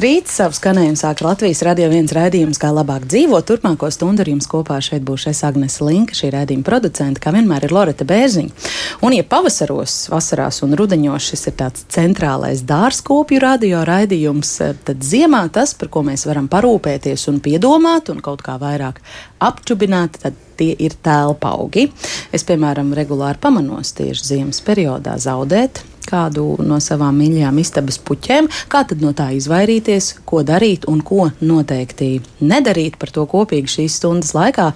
rīts! Savu skanējumu sāk Latvijas radio viens raidījums, kā labāk dzīvot. Turpmāko stundu ar jums kopā šeit būs es Agnes Linka, šī raidījuma producente, kā vienmēr ir Loreta Bērziņa. Un, ja pavasaros, vasarās un rudeņos šis ir tāds centrālais dārzkopju radio raidījums, tad ziemā tas, par ko mēs varam parūpēties un piedomāt un kaut kā vairāk apčubināt, tad tie ir telpa augi. Es, piemēram, regulāri pamanos tieši ziemas periodā zaudēt kādu no savām mīļajām istabas puķēm, kā tad no tā izvairīties, ko darīt un ko noteikti nedarīt. Par to kopīgi šīs stundas laikā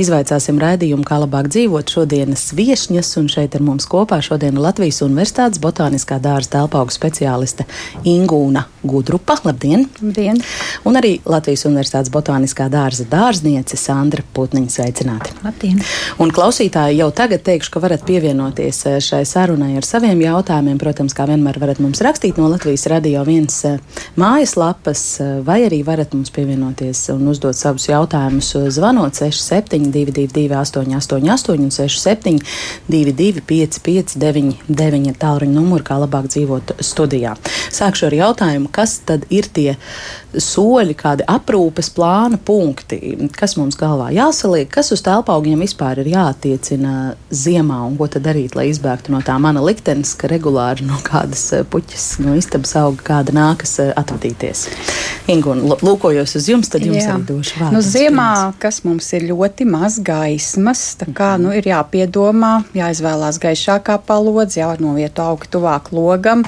izvaicāsim raidījumu, kā labāk dzīvot šodienas viesņas, un šeit ar mums kopā šodien Latvijas Universitātes botāniskā dārza telpaugu speciāliste Ingūna Gudrupa. Labdien! Labdien! Un arī Latvijas Universitātes botāniskā dārza dārzniece Sandra Putniņa sveicināti. Labdien! Un klausītāji jau tagad teikšu, ka varat pievienoties šai sarunai ar saviem jautājumiem jautājumiem, protams, kā vienmēr varat mums rakstīt no Latvijas radio viens eh, mājaslapas, eh, vai arī varat mums pievienoties un uzdot savus jautājumus zvanot 6722, 888, un 672, 559, tālruņa numuru, kā labāk dzīvot studijā. Sākšu ar jautājumu, kas tad ir tie soļi, kādi aprūpes plāna punkti, kas mums galvā jāsaliek, kas uz telpaugiem vispār ir jāattiecina ziemā un ko tad darīt, lai izbēgtu no tā mana liktenes, ka regulāri no kādas eh, puķes, no istabas auga kāda nākas eh, atvadīties. Ingu, un lūkojos uz jums, tad jums Jā. arī došu vārdu. Nu, ziemā, kas mums ir ļoti maz gaismas, tā kā nu, ir jāpiedomā, jāizvēlās gaišākā palodze, jānovieto augi tuvāk logam.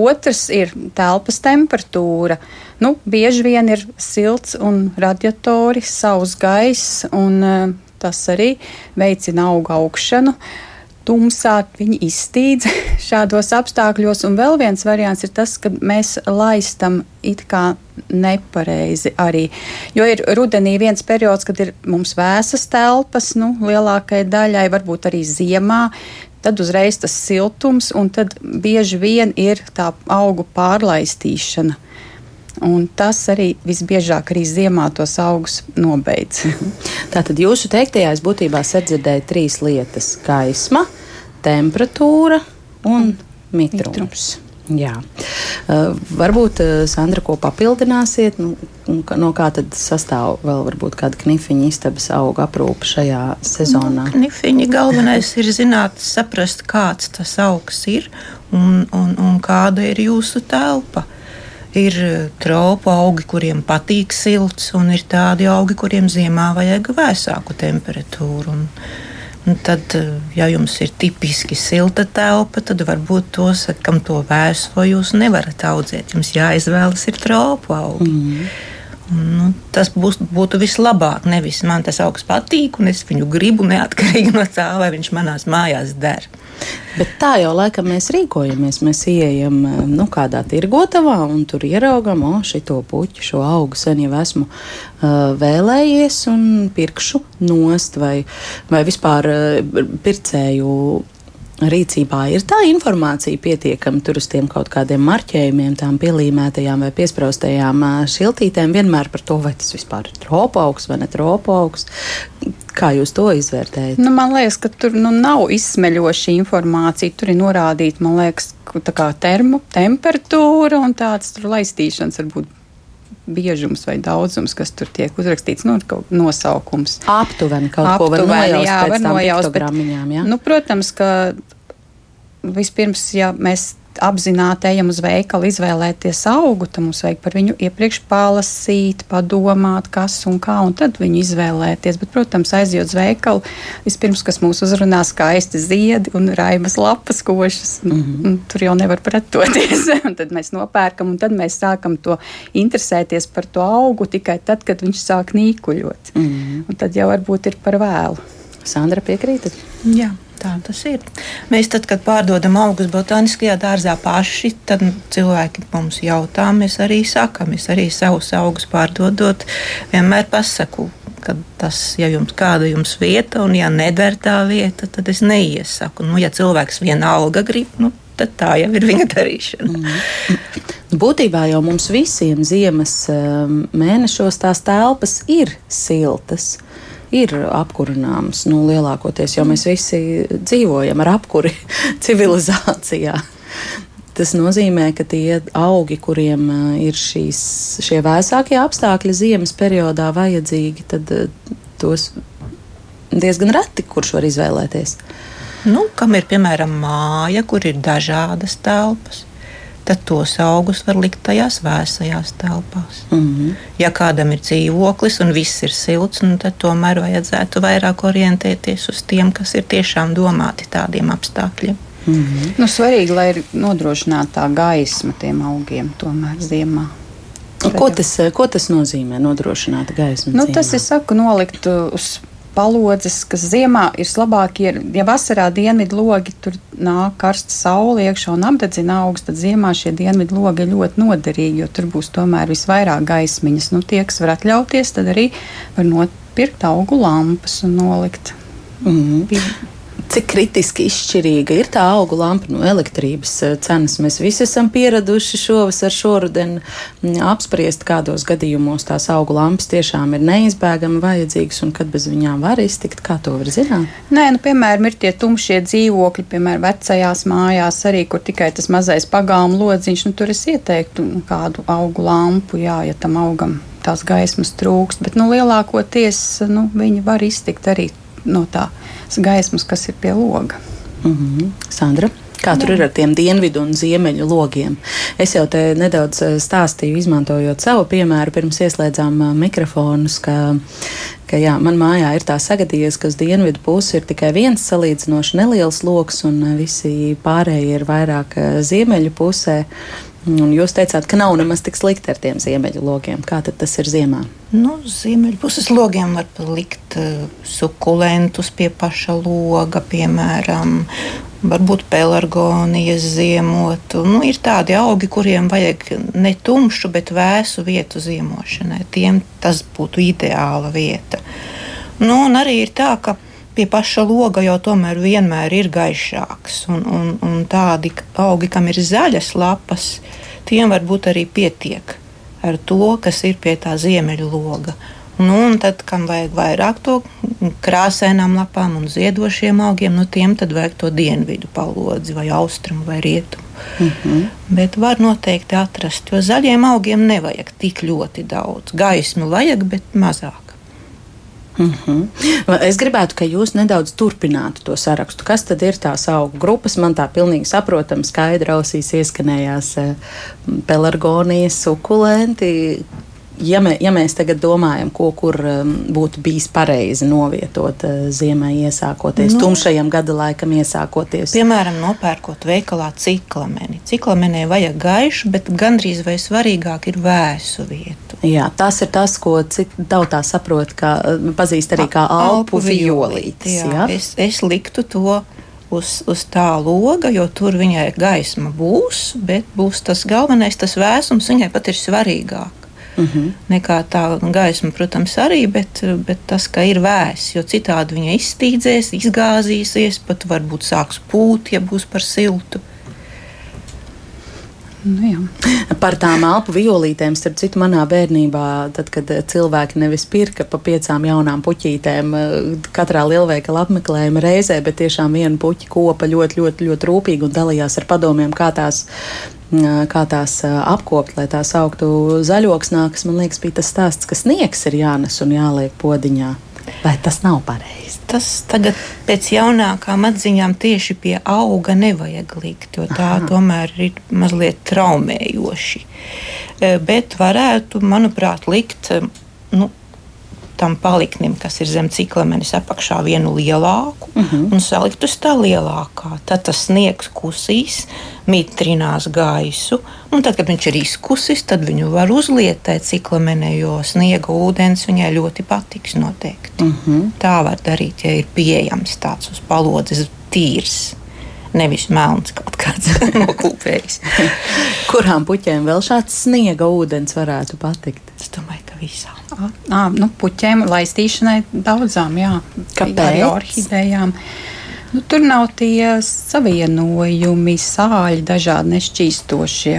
Otrs ir telpas temperatūra. Nu, bieži vien ir silts un radiatori, savs gaiss, un uh, tas arī veicina auga augšanu. Tumsā viņi izstīdz šādos apstākļos, un vēl viens variants ir tas, ka mēs laistam it kā nepareizi arī. Jo ir rudenī viens periods, kad ir mums vēsas telpas, nu, lielākajai daļai, varbūt arī ziemā tad uzreiz tas siltums, un tad bieži vien ir tā augu pārlaistīšana. Un tas arī visbiežāk arī ziemā tos augus nobeidz. Tātad jūsu teiktajā es būtībā sadzirdēju trīs lietas - gaisma, temperatūra un mitrums. mitrums. Jā. Uh, varbūt, uh, Sandra, ko papildināsiet, nu, no kā tad sastāv vēl varbūt kāda knifiņa istabas auga aprūpe šajā sezonā? Nu, knifiņa galvenais ir zināt, saprast, kāds tas augs ir un, un, un kāda ir jūsu telpa. Ir tropu augi, kuriem patīk silts, un ir tādi augi, kuriem ziemā vajag vēsāku temperatūru. Un, Un tad, eh, ja jums ir tipiski silta telpa, tad varbūt tos, kam to vēso, jūs nevarat audzēt. Jums jāizvēlas ir tropu augi. Mm. Nu, tas būs, būtu vislabāk. Nevis man tas augsts patīk, un es viņu gribu neatkarīgi no tā, vai viņš manās mājās der. Bet tā jau laikam mēs rīkojamies. Mēs ieejam nu, kādā tirgotavā un tur ieraugam, o, šito puķu, šo augu sen jau esmu uh, vēlējies un pirkšu nost vai, vai vispār uh, pircēju rīcībā ir tā informācija pietiekama tur uz tiem kaut kādiem marķējumiem, tām pielīmētajām vai piesprostajām šiltītēm, vienmēr par to, vai tas vispār ir tropaugs vai ne tropaugs. Kā jūs to izvērtējat? Nu, man liekas, ka tur nu, nav izsmeļoša informācija. Tur ir norādīta, man liekas, tā kā termo, temperatūra un tāds laistīšanas varbūt biežums vai daudzums, kas tur tiek uzrakstīts, nu, nosaukums. Aptuveni kaut Aptuveni, ko var nojaust jā, pēc var nojaust, bet, jā? Nu, protams, ka vispirms, ja mēs apzināti ejam uz veikalu, izvēlēties augu, tad mums vajag par viņu iepriekš palasīt, padomāt, kas un kā, un tad viņu izvēlēties. Bet, protams, aizjot uz veikalu, vispirms, kas mūs uzrunā skaisti ziedi un raimas lapas košas, mm -hmm. un tur jau nevar pretoties. tad mēs nopērkam, un tad mēs sākam to interesēties par to augu tikai tad, kad viņš sāk nīkuļot. Mm -hmm. Un tad jau varbūt ir par vēlu. Sandra piekrītat? Jā. Tā tas ir. Mēs, tad, kad pārdodam augus botāniskajā dārzā paši, tad cilvēki mums jautā, mēs arī sakām, es arī savus augus pārdodot, vienmēr pasaku. Tas, ja jums kāda jums vieta, un ja neder tā vieta, tad es neiesaku. Nu, ja cilvēks viena alga grib, nu, tad tā jau ir viņa darīšana. Mm. Būtībā jau mums visiem ziemas um, mēnešos tās telpas ir siltas ir apkurināmas. Nu, lielākoties jau mēs visi dzīvojam ar apkuri civilizācijā. Tas nozīmē, ka tie augi, kuriem ir šīs, šie vēsākie apstākļi ziemas periodā vajadzīgi, tad tos diezgan reti kurš var izvēlēties. Nu, kam ir piemēram māja, kur ir dažādas telpas, tad tos augus var likt tajās vēsajās telpās. Mm -hmm. Ja kādam ir dzīvoklis un viss ir silts, nu, tad tomēr vajadzētu vairāk orientēties uz tiem, kas ir tiešām domāti tādiem apstākļiem. Mm -hmm. nu, svarīgi, lai ir nodrošināta tā gaisma tiem augiem tomēr ziemā. Ko tas, ko tas nozīmē, nodrošināt gaismu? Nu, tas ir saku, nolikt uz palodzes, kas ziemā ir labākie. Ja vasarā dienvidu logi tur nāk karsta saule iekšā un apdedzina augstu, tad ziemā šie dienvidu logi ir ļoti noderīgi, jo tur būs tomēr visvairāk gaismiņas. Nu, tie, kas var atļauties, tad arī var nopirkt augu lampas un nolikt. Mm -hmm cik kritiski izšķirīga ir tā augu lampa no elektrības eh, cenas. Mēs visi esam pieraduši šovasar, šoruden mm, apspriest, kādos gadījumos tās augu lampas tiešām ir neizbēgami vajadzīgas un kad bez viņām var iztikt. Kā to var zināt? Nē, nu, piemēram, ir tie tumšie dzīvokļi, piemēram, vecajās mājās arī, kur tikai tas mazais pagāmu lodziņš, nu, tur es ieteiktu kādu augu lampu, jā, ja tam augam tās gaismas trūkst, bet nu, lielākoties nu, viņi var iztikt arī no tās gaismas, kas ir pie loga. Mm -hmm. Sandra? Kā tur Jā. ir ar tiem dienvidu un ziemeļu logiem? Es jau te nedaudz eh, stāstīju, izmantojot savu piemēru, pirms ieslēdzām eh, mikrofonus, ka, ka jā, man mājā ir tā sagadījies, ka uz dienvidu pusi ir tikai viens salīdzinoši neliels lokus, un eh, visi pārējie ir vairāk ziemeļu pusē. Un jūs teicāt, ka nav nemaz tik slikti ar tiem ziemeļu logiem. Kā tas ir ziemā? Nu, Ziemeļpuses logiem var likt uh, sukulentus pie paša loga, piemēram, varbūt pelargonijas ziemotu. Nu, ir tādi augi, kuriem vajag ne tumšu, bet vēsu vietu ziemošanai. Tiem tas būtu ideāla vieta. Nu, un arī ir tā, ka pie paša loga jau tomēr vienmēr ir gaišāks. Un, un, un tādi augi, kam ir zaļas lapas, tiem varbūt arī pietiek ar to, kas ir pie tā ziemeļu loga. Nu, un tad, kam vajag vairāk to krāsainām lapām un ziedošiem augiem, nu, tiem tad vajag to dienvidu palodzi vai austrumu vai rietumu. Mm -hmm. Bet var noteikti atrast, jo zaļiem augiem nevajag tik ļoti daudz. Gaismu vajag, bet mazāk. Mm -hmm. Es gribētu, ka jūs nedaudz turpinātu to sarakstu. Kas tad ir tās augu grupas? Man tā pilnīgi saprotama, skaidra ausīs ieskanējās eh, pelargonijas, sukulenti, ja, mē, ja mēs tagad domājam, ko kur um, būtu bijis pareizi novietot uh, ziemai iesākoties, nu, tumšajam gada laikam iesākoties. Piemēram, nopērkot veikalā ciklameni. Ciklamenē vajag gaišu, bet gandrīz vai svarīgāk ir vēsu vietu. Jā, tas ir tas, ko tautā saprot, kā uh, pazīst arī kā alpu, violītis. Jā, jā. Es, es liktu to uz, uz tā loga, jo tur viņai gaisma būs, bet būs tas galvenais, tas vēsums viņai pat ir svarīgāk. Uh mhm. -huh. Nekā tā gaisma, protams, arī, bet, bet tas, ka ir vēss, jo citādi viņa izstīdzēs, izgāzīsies, pat varbūt sāks pūt, ja būs par siltu. Nu, jā. Par tām alpu violītēm, starp citu, manā bērnībā, tad, kad cilvēki nevis pirka pa piecām jaunām puķītēm katrā lielveikala apmeklējuma reizē, bet tiešām vienu puķi kopa ļoti, ļoti, ļoti rūpīgi un dalījās ar padomiem, kā tās kā tās apkopt, lai tās augtu zaļoksnākas. Man liekas, bija tas stāsts, ka sniegs ir jānes un jāliek podiņā. Vai tas nav pareizi? Tas tagad pēc jaunākām atziņām tieši pie auga nevajag likt, jo tā Aha. tomēr ir mazliet traumējoši. Bet varētu, manuprāt, likt nu, tam paliknim, kas ir zem ciklamenes apakšā, vienu lielāku uh mhm. -huh. un salikt uz tā lielākā. Tad tas sniegs kusīs, mitrinās gaisu, un tad, kad viņš ir izkusis, tad viņu var uzlietēt ciklamenē, jo sniega ūdens viņai ļoti patiks noteikti. Uh mhm. -huh. Tā var darīt, ja ir pieejams tāds uz palodzes tīrs. Nevis melns kaut kāds noklūpējis. Kurām puķēm vēl šāds sniega ūdens varētu patikt? Es domāju, ka visām. À, nu, puķiem laistīšanai daudzām, jā. Arī orhidejām. Nu, tur nav tie savienojumi, sāļi, dažādi nešķīstošie.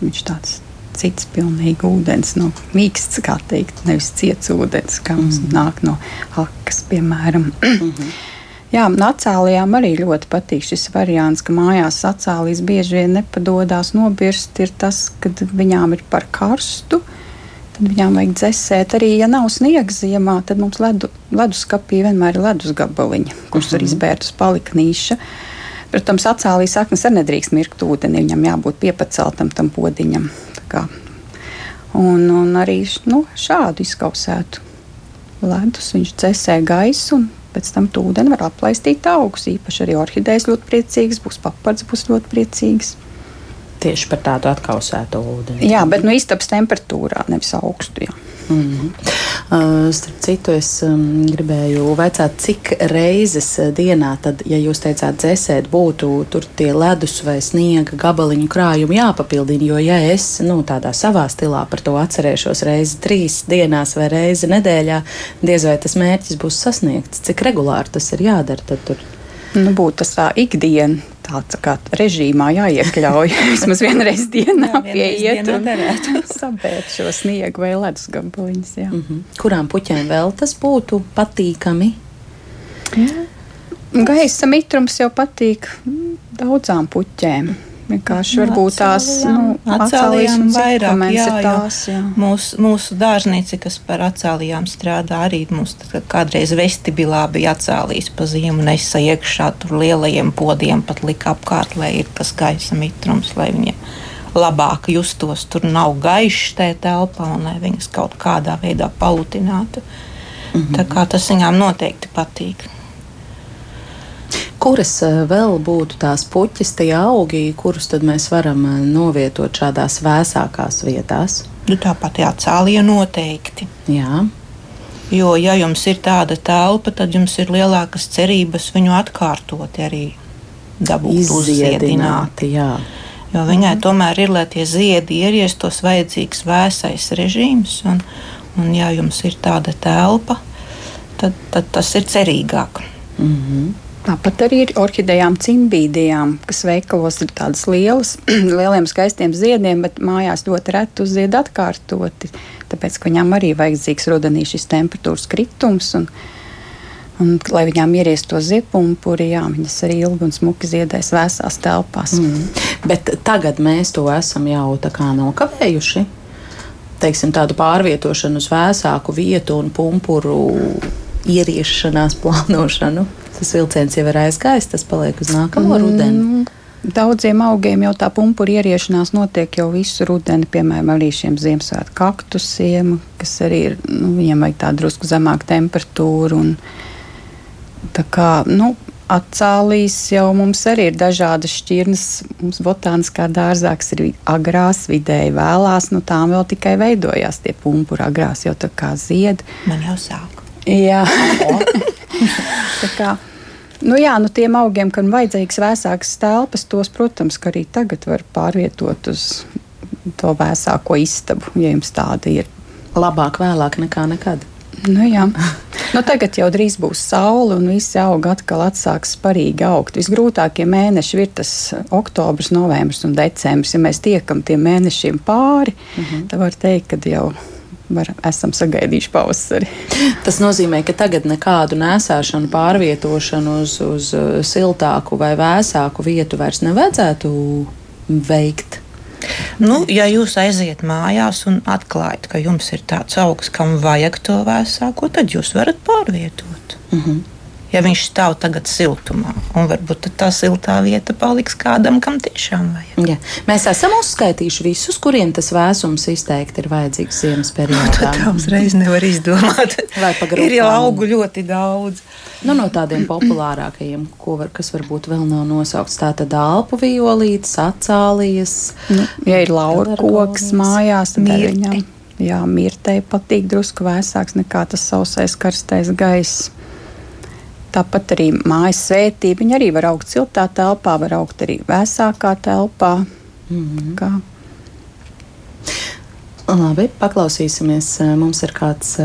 Viņš tāds cits pilnīgi ūdens, no mīksts, kā teikt, nevis ciets ūdens, kā mums mm -hmm. nāk no hakas, piemēram. Mm -hmm. Jā, nacālijām arī ļoti patīk šis variants, ka mājās sacālīs bieži vien nepadodas nobirst. Ir tas, kad viņām ir par karstu, tad viņām vajag dzēsēt. Arī, ja nav sniegs ziemā, tad mums ledu, leduskapī vienmēr ir ledus gabaliņi, kurus mm -hmm. var izbērt uz paliknīša. Protams, acālīs saknes arī nedrīkst mirkt ūdeni, viņam jābūt piepaceltam tam podiņam. Un, un arī nu, šādu izkausētu ledus viņš dzēsē gaisu un Pēc tam ūdeni var aplaistīt augus. Īpaši arī orhidejas ļoti priecīgas, būs papards, būs ļoti priecīgs. Tieši par tādu atkausētu ūdeni. Jā, bet nu, istabas temperatūrā, nevis augstu. Jā. Mm -hmm. uh, starp citu, es um, gribēju vaicāt, cik reizes uh, dienā, tad, ja jūs teicāt, dzēsēt, būtu tur tie ledus vai sniega gabaliņu krājumi jāpapildina. Jo, ja es nu, tādā savā stilā par to atcerēšos reizi trīs dienās vai reizi nedēļā, diez vai tas mērķis būs sasniegts. Cik regulāri tas ir jādara? Tad tur nu, būtu tas tā ikdiena tāds kā režīmā jāiekļauj. Vismaz vienreiz dienā pieiet un sabērt šo sniegu vai ledus gabaliņus. Mm -hmm. Kurām puķēm vēl tas būtu patīkami? Jā. Gaisa mitrums jau patīk daudzām puķēm. Vienkārši varbūt tās nu, atcēlījām vairāk. Jā, tās, jā. Mūsu, mūsu dārznieci, kas par atcēlījām strādā, arī mums kādreiz vestibilā bija atcēlījis pa ziemu, nesa iekšā tur lielajiem podiem, pat lika apkārt, lai ir tas gaisa mitrums, lai viņi labāk justos. Tur nav gaišs tajā telpā un lai viņas kaut kādā veidā palutinātu. Mm -hmm. Tā kā tas viņām noteikti patīk. Kuras eh, vēl būtu tās puķis, tie augi, kurus mēs varam eh, novietot šādās vēsākās vietās? Nu, tāpat jācālīja noteikti. Jā. Jo, ja jums ir tāda telpa, tad jums ir lielākas cerības viņu atkārtot arī dabūt uzziedināti. Jā. Jo viņai mhm. tomēr ir, lai tie ziedi ieriestos, vajadzīgs vēsais režīms. Un, un ja jums ir tāda telpa, tad, tad tas ir cerīgāk. Mm -hmm. Tāpat arī ir orhidejām, cimbīdijām, kas veikalos ir tādas lielas, lieliem skaistiem ziediem, bet mājās ļoti reti uzzied atkārtoti. Tāpēc, ka viņām arī vajadzīgs rudenī šis temperatūras kritums. Un, Un, lai viņām ieriestu to ziepumpuri, jā, viņas arī ilgi un smuki ziedēs vēsās telpās. Mm. Bet tagad mēs to esam jau tā kā nokavējuši. Teiksim, tādu pārvietošanu uz vēsāku vietu un pumpuru ieriešanās plānošanu tas vilciens jau ir aizgājis, tas paliek uz nākamo mm. rudeni. Daudziem augiem jau tā pumpura ieriešanās notiek jau visu rudeni, piemēram, arī šiem Ziemassvētku kaktusiem, kas arī ir, nu, viņiem vajag tādu drusku zemāku temperatūru. Un, tā kā, nu, Atcālīs jau mums arī ir dažādas šķirnes. Mums botāniskā dārzā, kas ir agrās, vidēji vēlās, nu tām vēl tikai veidojās tie pumpuri agrās, jau tā kā zied. Man jau sāk. Jā. Kā Nu jā, nu tiem augiem, kam vajadzīgs vēsāks telpas, tos, protams, arī tagad var pārvietot uz to vēsāko istabu, ja jums tāda ir. Labāk vēlāk nekā nekad. Nu, jā. nu, tagad jau drīz būs saule, un visi augi atkal atsāks sparīgi augt. Visgrūtākie mēneši ir tas oktobris, novembris un decembris. Ja mēs tiekam tiem mēnešiem pāri, uh mhm. -huh. tad var teikt, ka jau var, esam sagaidījuši pavasari. Tas nozīmē, ka tagad nekādu nēsāšanu, pārvietošanu uz, uz uh, siltāku vai vēsāku vietu vairs nevajadzētu veikt. Nu, ja jūs aiziet mājās un atklājat, ka jums ir tāds augsts, kam vajag to vēsāko, tad jūs varat pārvietot. Mm -hmm ja viņš stāv tagad siltumā. Un varbūt tā siltā vieta paliks kādam, kam tiešām vajag. Ja. Mēs esam uzskaitījuši visus, kuriem tas vēsums izteikti ir vajadzīgs ziemas periodā. Tā uzreiz nevar izdomāt. ir jau augu ļoti daudz. Nu, no tādiem populārākajiem, var, kas varbūt vēl nav nosaukts, tā tad alpu violītes, acālijas. Nu, ja ir laura koks mājās, tad arī viņam. Jā, mirtei patīk drusku vēsāks nekā tas sausais karstais gaiss. Tāpat arī mājas svētība. Viņa arī var augt siltā telpā, var augt arī vēsākā telpā. Mm -hmm. Kā. Labi, paklausīsimies. Mums ir kāds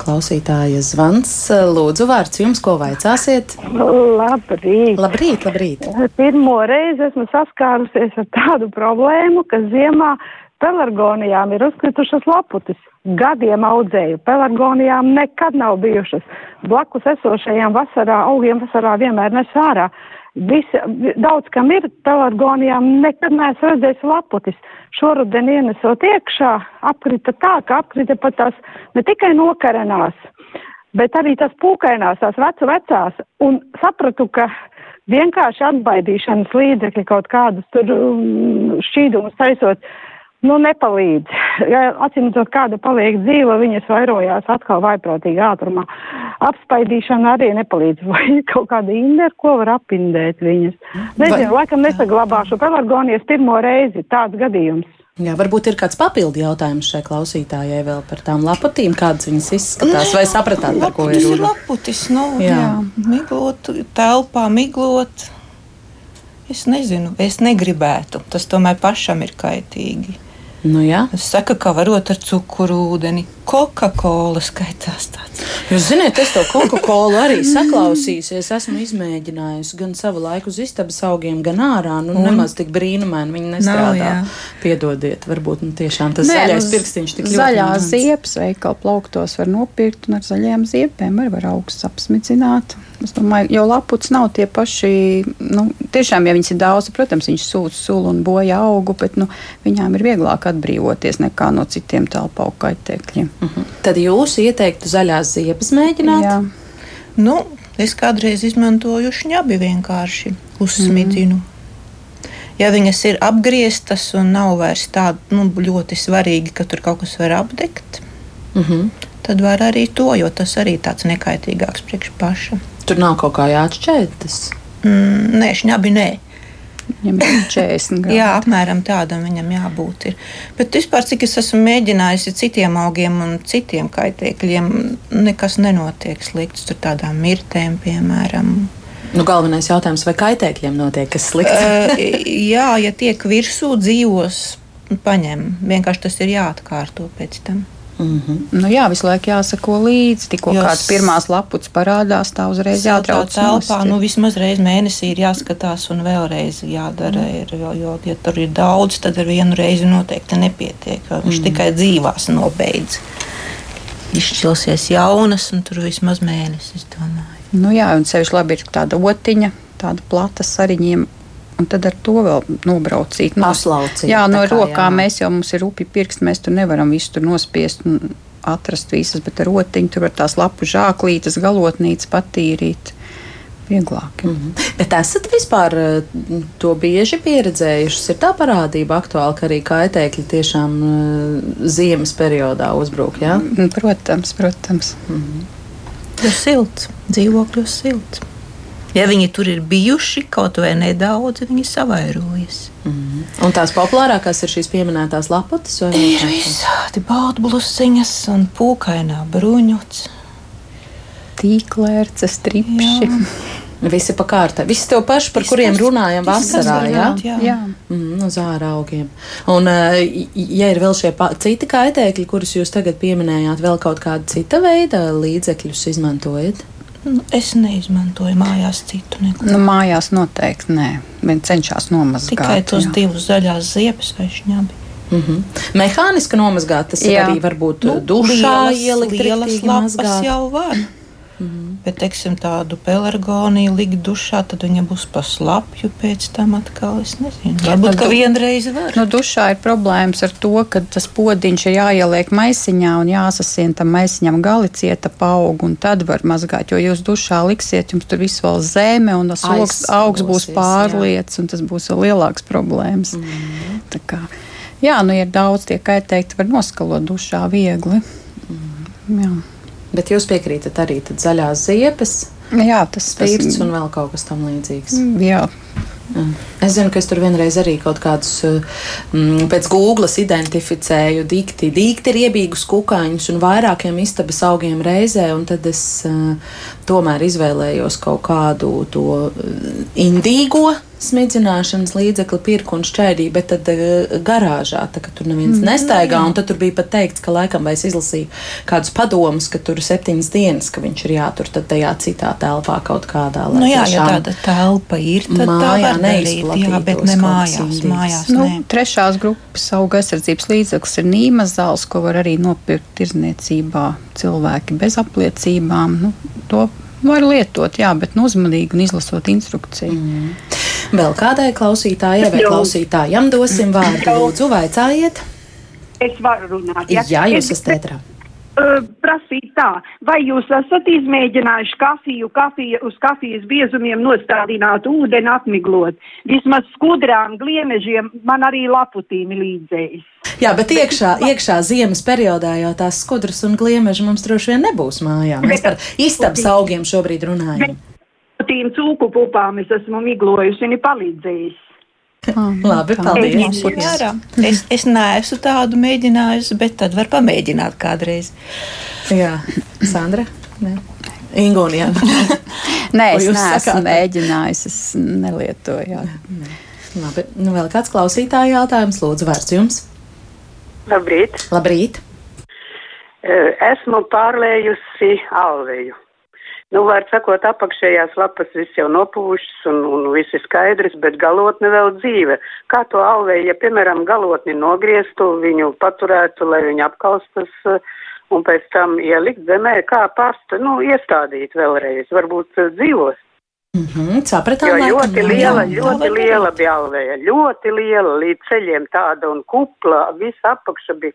klausītājas zvans. Lūdzu, vārds jums, ko vaicāsiet? Labrīt! Labrīt, labrīt. Pirmo reizi esmu saskārusies ar tādu problēmu, ka ziemā pelargonijām ir uzkritušas laputis. Gadiem audzēju, pelargonijām nekad nav bijušas. Blakus esošajām vasarā, augiem vasarā vienmēr nes ārā. Visi, daudz kam ir pelargonijām, nekad neesmu redzējis laputis. Šoruden ienesot iekšā, apkrita tā, ka apkrita pat tās ne tikai nokarenās, bet arī tās pūkainās, tās vecu vecās. Un sapratu, ka vienkārši atbaidīšanas līdzekļi kaut kādus tur um, šķīdumus taisot, nu, nepalīdz. Ja atcīmredzot, kāda paliek dzīva, viņas vairojās atkal vaiprātīgā ātrumā. Apspaidīšana arī nepalīdz. Vai kaut kāda inde, ar ko var apindēt viņas. Nezinu, Vai... laikam nesaglabāšu pelargonijas pirmo reizi tāds gadījums. Jā, varbūt ir kāds papildu jautājums šai klausītājai vēl par tām laputīm, kādas viņas izskatās, vai sapratāt, par ko ir runa? Laputis, nu, jā. jā, miglot, telpā miglot. Es nezinu, es negribētu. Tas tomēr pašam ir kaitīgi. Nu, jā. es saku, ka varot ar cukuru ūdeni. Coca-Cola skaitās tāds. Jūs zināt, es to Coca-Cola arī saklausīju. Es esmu izmēģinājusi gan savu laiku uz istabas augiem, gan ārā. Nu, Un? nemaz tik brīnumaini viņi nestrādā. Nav, Piedodiet, varbūt nu, tiešām tas Nē, zaļais pirkstiņš tik ļoti. Zaļā ziepes veikala plauktos var nopirkt un ar zaļajām ziepēm var, var augsts apsmidzināt. Es domāju, jo laputs nav tie paši. Nu, tiešām, ja viņas ir daudz, protams, viņš sūta sulu un bojā augu, bet nu, viņām ir vieglāk atbrīvoties nekā no citiem telpu kaitēkļiem. Uh mhm. -huh. Tad jūs ieteiktu zaļās ziepes mēģināt? Jā. Nu, es kādreiz izmantoju šņabi vienkārši uzsmidzinu. Mm. Ja viņas ir apgrieztas un nav vairs tāda nu, ļoti svarīga, ka tur kaut kas var apdegt, mm -hmm. Tad var arī to, jo tas arī tāds nekaitīgāks priekš paša. Tur nav kaut kā jāatšķētas. Mm, nē, šņabi nē. Viņam ir 40 grādi. Jā, apmēram tādam viņam jābūt. Ir. Bet vispār, cik es esmu mēģinājusi citiem augiem un citiem kaitēkļiem, nekas nenotiek slikts. Tur tādām mirtēm, piemēram. Nu, galvenais jautājums, vai kaitēkļiem notiek kas slikts? uh, jā, ja tiek virsū dzīvos, paņem. Vienkārši tas ir jāatkārto pēc tam. Mm -hmm. nu, jā, visu laiku jāsako līdzi. Tikko Jūs... kāds pirmās laputs parādās, tā uzreiz jātrauc telpā. Nu, vismaz reizi mēnesī ir jāskatās un vēlreiz jādara. Mm. Ir, jo, jo, ja tur ir daudz, tad ar vienu reizi noteikti nepietiek. Viņš mm. tikai dzīvās nobeidz. Izšķilsies jaunas, un tur vismaz mēnesis. Nu, jā, un sevišķi labi ir tāda otiņa, tāda plata sariņiem Un tad ar to vēl nobraucīt. Nu, Paslaucīt. Jā, no kā, rokām jā. mēs jau mums ir upi pirksti, mēs tur nevaram visu tur nospiest un atrast visas, bet ar rotiņu tur var tās lapu žāklītes, galotnītes patīrīt. Vieglāk. Mm -hmm. Bet esat vispār eh, to bieži pieredzējuši? Ir tā parādība aktuāla, ka arī kaitēkļi tiešām uh, ziemas periodā uzbruk. Ja? Protams, protams. Mm -hmm. Jo silts, dzīvokļos silts. Ja viņi tur ir bijuši kaut vai nedaudz, viņi savairojas. Mm. Un tās populārākās ir šīs pieminētās laputas? Ir visādi baudblusiņas un pūkainā bruņots. Tīklērces, tripši. Visi pa kārtai. Visi tev paši, par Viss kuriem runājam vasarā. Jā, jā. jā. Mm, no zāra augiem. Un, eh, ja ir vēl šie citi kaitēkļi, kurus jūs tagad pieminējāt, vēl kaut kāda cita veida līdzekļus izmantojat? Nu, es neizmantoju mājās citu neko. Nu, mājās noteikti nē. Viņi cenšas nomazgāt. Tikai tos divus zaļās ziepes vai šņabi. Mm -hmm. Mehāniski nomazgāt, tas jā. arī var būt nu, dušā ielikt. Lielas lapas jau var. Mm -hmm. Bet, teiksim, tādu pelargoniju likt dušā, tad viņa būs pa slapju pēc tam atkal. Es nezinu, varbūt ka vienreiz var. Nu, dušā ir problēmas ar to, ka tas podiņš ir jāieliek maisiņā un jāsasien tam maisiņam gali cieta paaugu, un tad var mazgāt. Jo jūs dušā liksiet, jums tur viss vēl zeme, un tas augs, augs būs pārliets, jā. un tas būs vēl lielāks problēmas. Mm -hmm. Jā, nu ir daudz tie kaitēkļi, var noskalot dušā viegli. Mm. Jā. Bet jūs piekrītat arī zaļās ziepes, jā, tas spirts un vēl kaut kas tam līdzīgs. Mm, jā. Es zinu, ka es tur vienreiz arī kaut kādus mm, pēc Google identificēju dikti. Dikti ir iebīgus kukaiņus un vairākiem istabas augiem reizē, un tad es uh, tomēr izvēlējos kaut kādu to indīgo smidzināšanas līdzekli pirku un šķēdīja, bet tad uh, garāžā, tā, ka tur neviens mm. nestaigā, un tad tur bija pat teikts, ka laikam vai es izlasīju kādus padomus, ka tur septiņas dienas, ka viņš ir jātur tad tajā citā telpā kaut kādā. Nu jā, ja tāda telpa ir, tad mājā tā neizplatīt, jā, bet ne mājās, mājās nu, ne. Trešās grupas auga aizsardzības līdzeklis ir nīmas zāles, ko var arī nopirkt tirzniecībā cilvēki bez apliecībām. Nu, to var lietot, jā, bet nu, uzmanīgi un izlasot instrukciju. Mm. Vēl kādai klausītājai vai klausītājam dosim vārdu. Lūdzu, vaicājiet! Es varu runāt. Ja? Jā, jūs esat ētrā. Uh, prasīt tā, vai jūs esat izmēģinājuši kafiju, kafija, uz kafijas biezumiem nostādināt ūdeni atmiglot? Vismaz skudrām, gliemežiem man arī laputīmi līdzējis. Jā, bet iekšā, iekšā ziemas periodā jau tās skudras un gliemeži mums droši vien nebūs mājā. Mēs par istabas augiem šobrīd runājam. Tīm cūku pupām es esmu miglojusi un ir palīdzējis. Oh, Labi, paldies. Es, es neesmu tādu mēģinājusi, bet tad var pamēģināt kādreiz. Jā, Sandra. Ne. Ingūnijā. Nē, es neesmu mēģinājusi, es nelietoju. Labi, nu vēl kāds klausītāja jautājums, lūdzu, vārds jums. Labrīt. Labrīt. Esmu pārlējusi alveju. Nu, var sakot, apakšējās lapas viss jau nopūšas un, un viss ir skaidrs, bet galotne vēl dzīve. Kā to alvēju, ja, piemēram, galotni nogrieztu, viņu paturētu, lai viņa apkaustas un pēc tam ielikt zemē, kā pārsta, nu, iestādīt vēlreiz, varbūt dzīvos. Mm -hmm, sapratām, jo ļoti laikam, liela, jā, ļoti jā, liela bija alvēja, ļoti liela līdz ceļiem tāda un kupla, visa apakša bija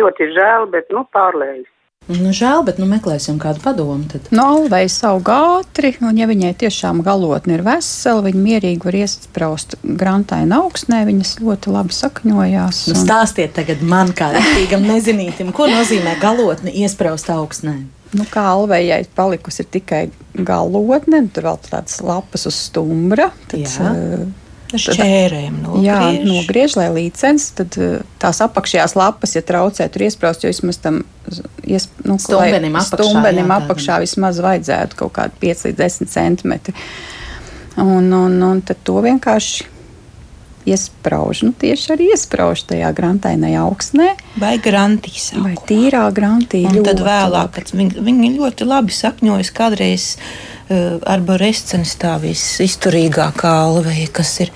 ļoti žēl, bet, nu, pārlējas. Nu, žēl, bet nu, meklēsim kādu padomu. Tad. No nu, alvejas aug ātri, un ja viņai tiešām galotne ir vesela, viņa mierīgi var iesprāst grantaina augsnē, viņas ļoti labi sakņojās. Nu, un... Stāstiet tagad man, kā rītīgam nezinītim, ko nozīmē galotne iesprāst augsnē. Nu, kā alvejai palikusi tikai galotne, tur vēl tādas lapas uz stumbra. Tad, Jā. Uh, šķērēm nogriež. Jā, nogriež, lai līdzens, tad eh, tās apakšējās lapas, ja traucē tur iesprāst, jo vismaz tam ies, nu, stumbenim apakšā, stumbenim jā, apakšā vismaz vajadzētu kaut kādu 5 līdz 10 centimetri. Un, un, un tad to vienkārši iesprāž, nu tieši arī iesprāž tajā grantainajā augsnē. Vai grantīs. Vai tīrā grantī. Un tad vēlāk, kad viņi, viņi ļoti labi sakņojas kādreiz arborescens tā visizturīgākā alveja, kas ir.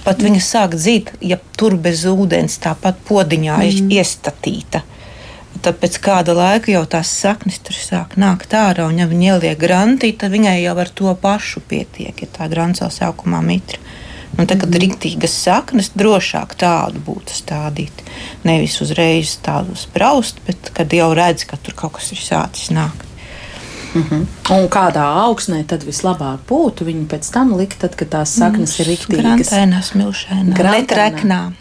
Pat viņa sāk dzīt, ja tur bez ūdens tāpat podiņā mm. iestatīta. Tad pēc kāda laika jau tās saknes tur sāk nākt ārā, un ja viņa ieliek grantī, tad viņai jau ar to pašu pietiek, ja tā jau sākumā mitra. Un tad, kad ir mhm. rīktīgas saknes, drošāk tādu būtu stādīt. Nevis uzreiz tādu spraust, bet kad jau redz, ka tur kaut kas ir sācis nākt. Mm -hmm. Un kādā augsnē tad vislabāk būtu viņu pēc tam likt, tad, kad tās saknes mm, ir rīktīgas? Grantēnā, smilšēnā, netreknā.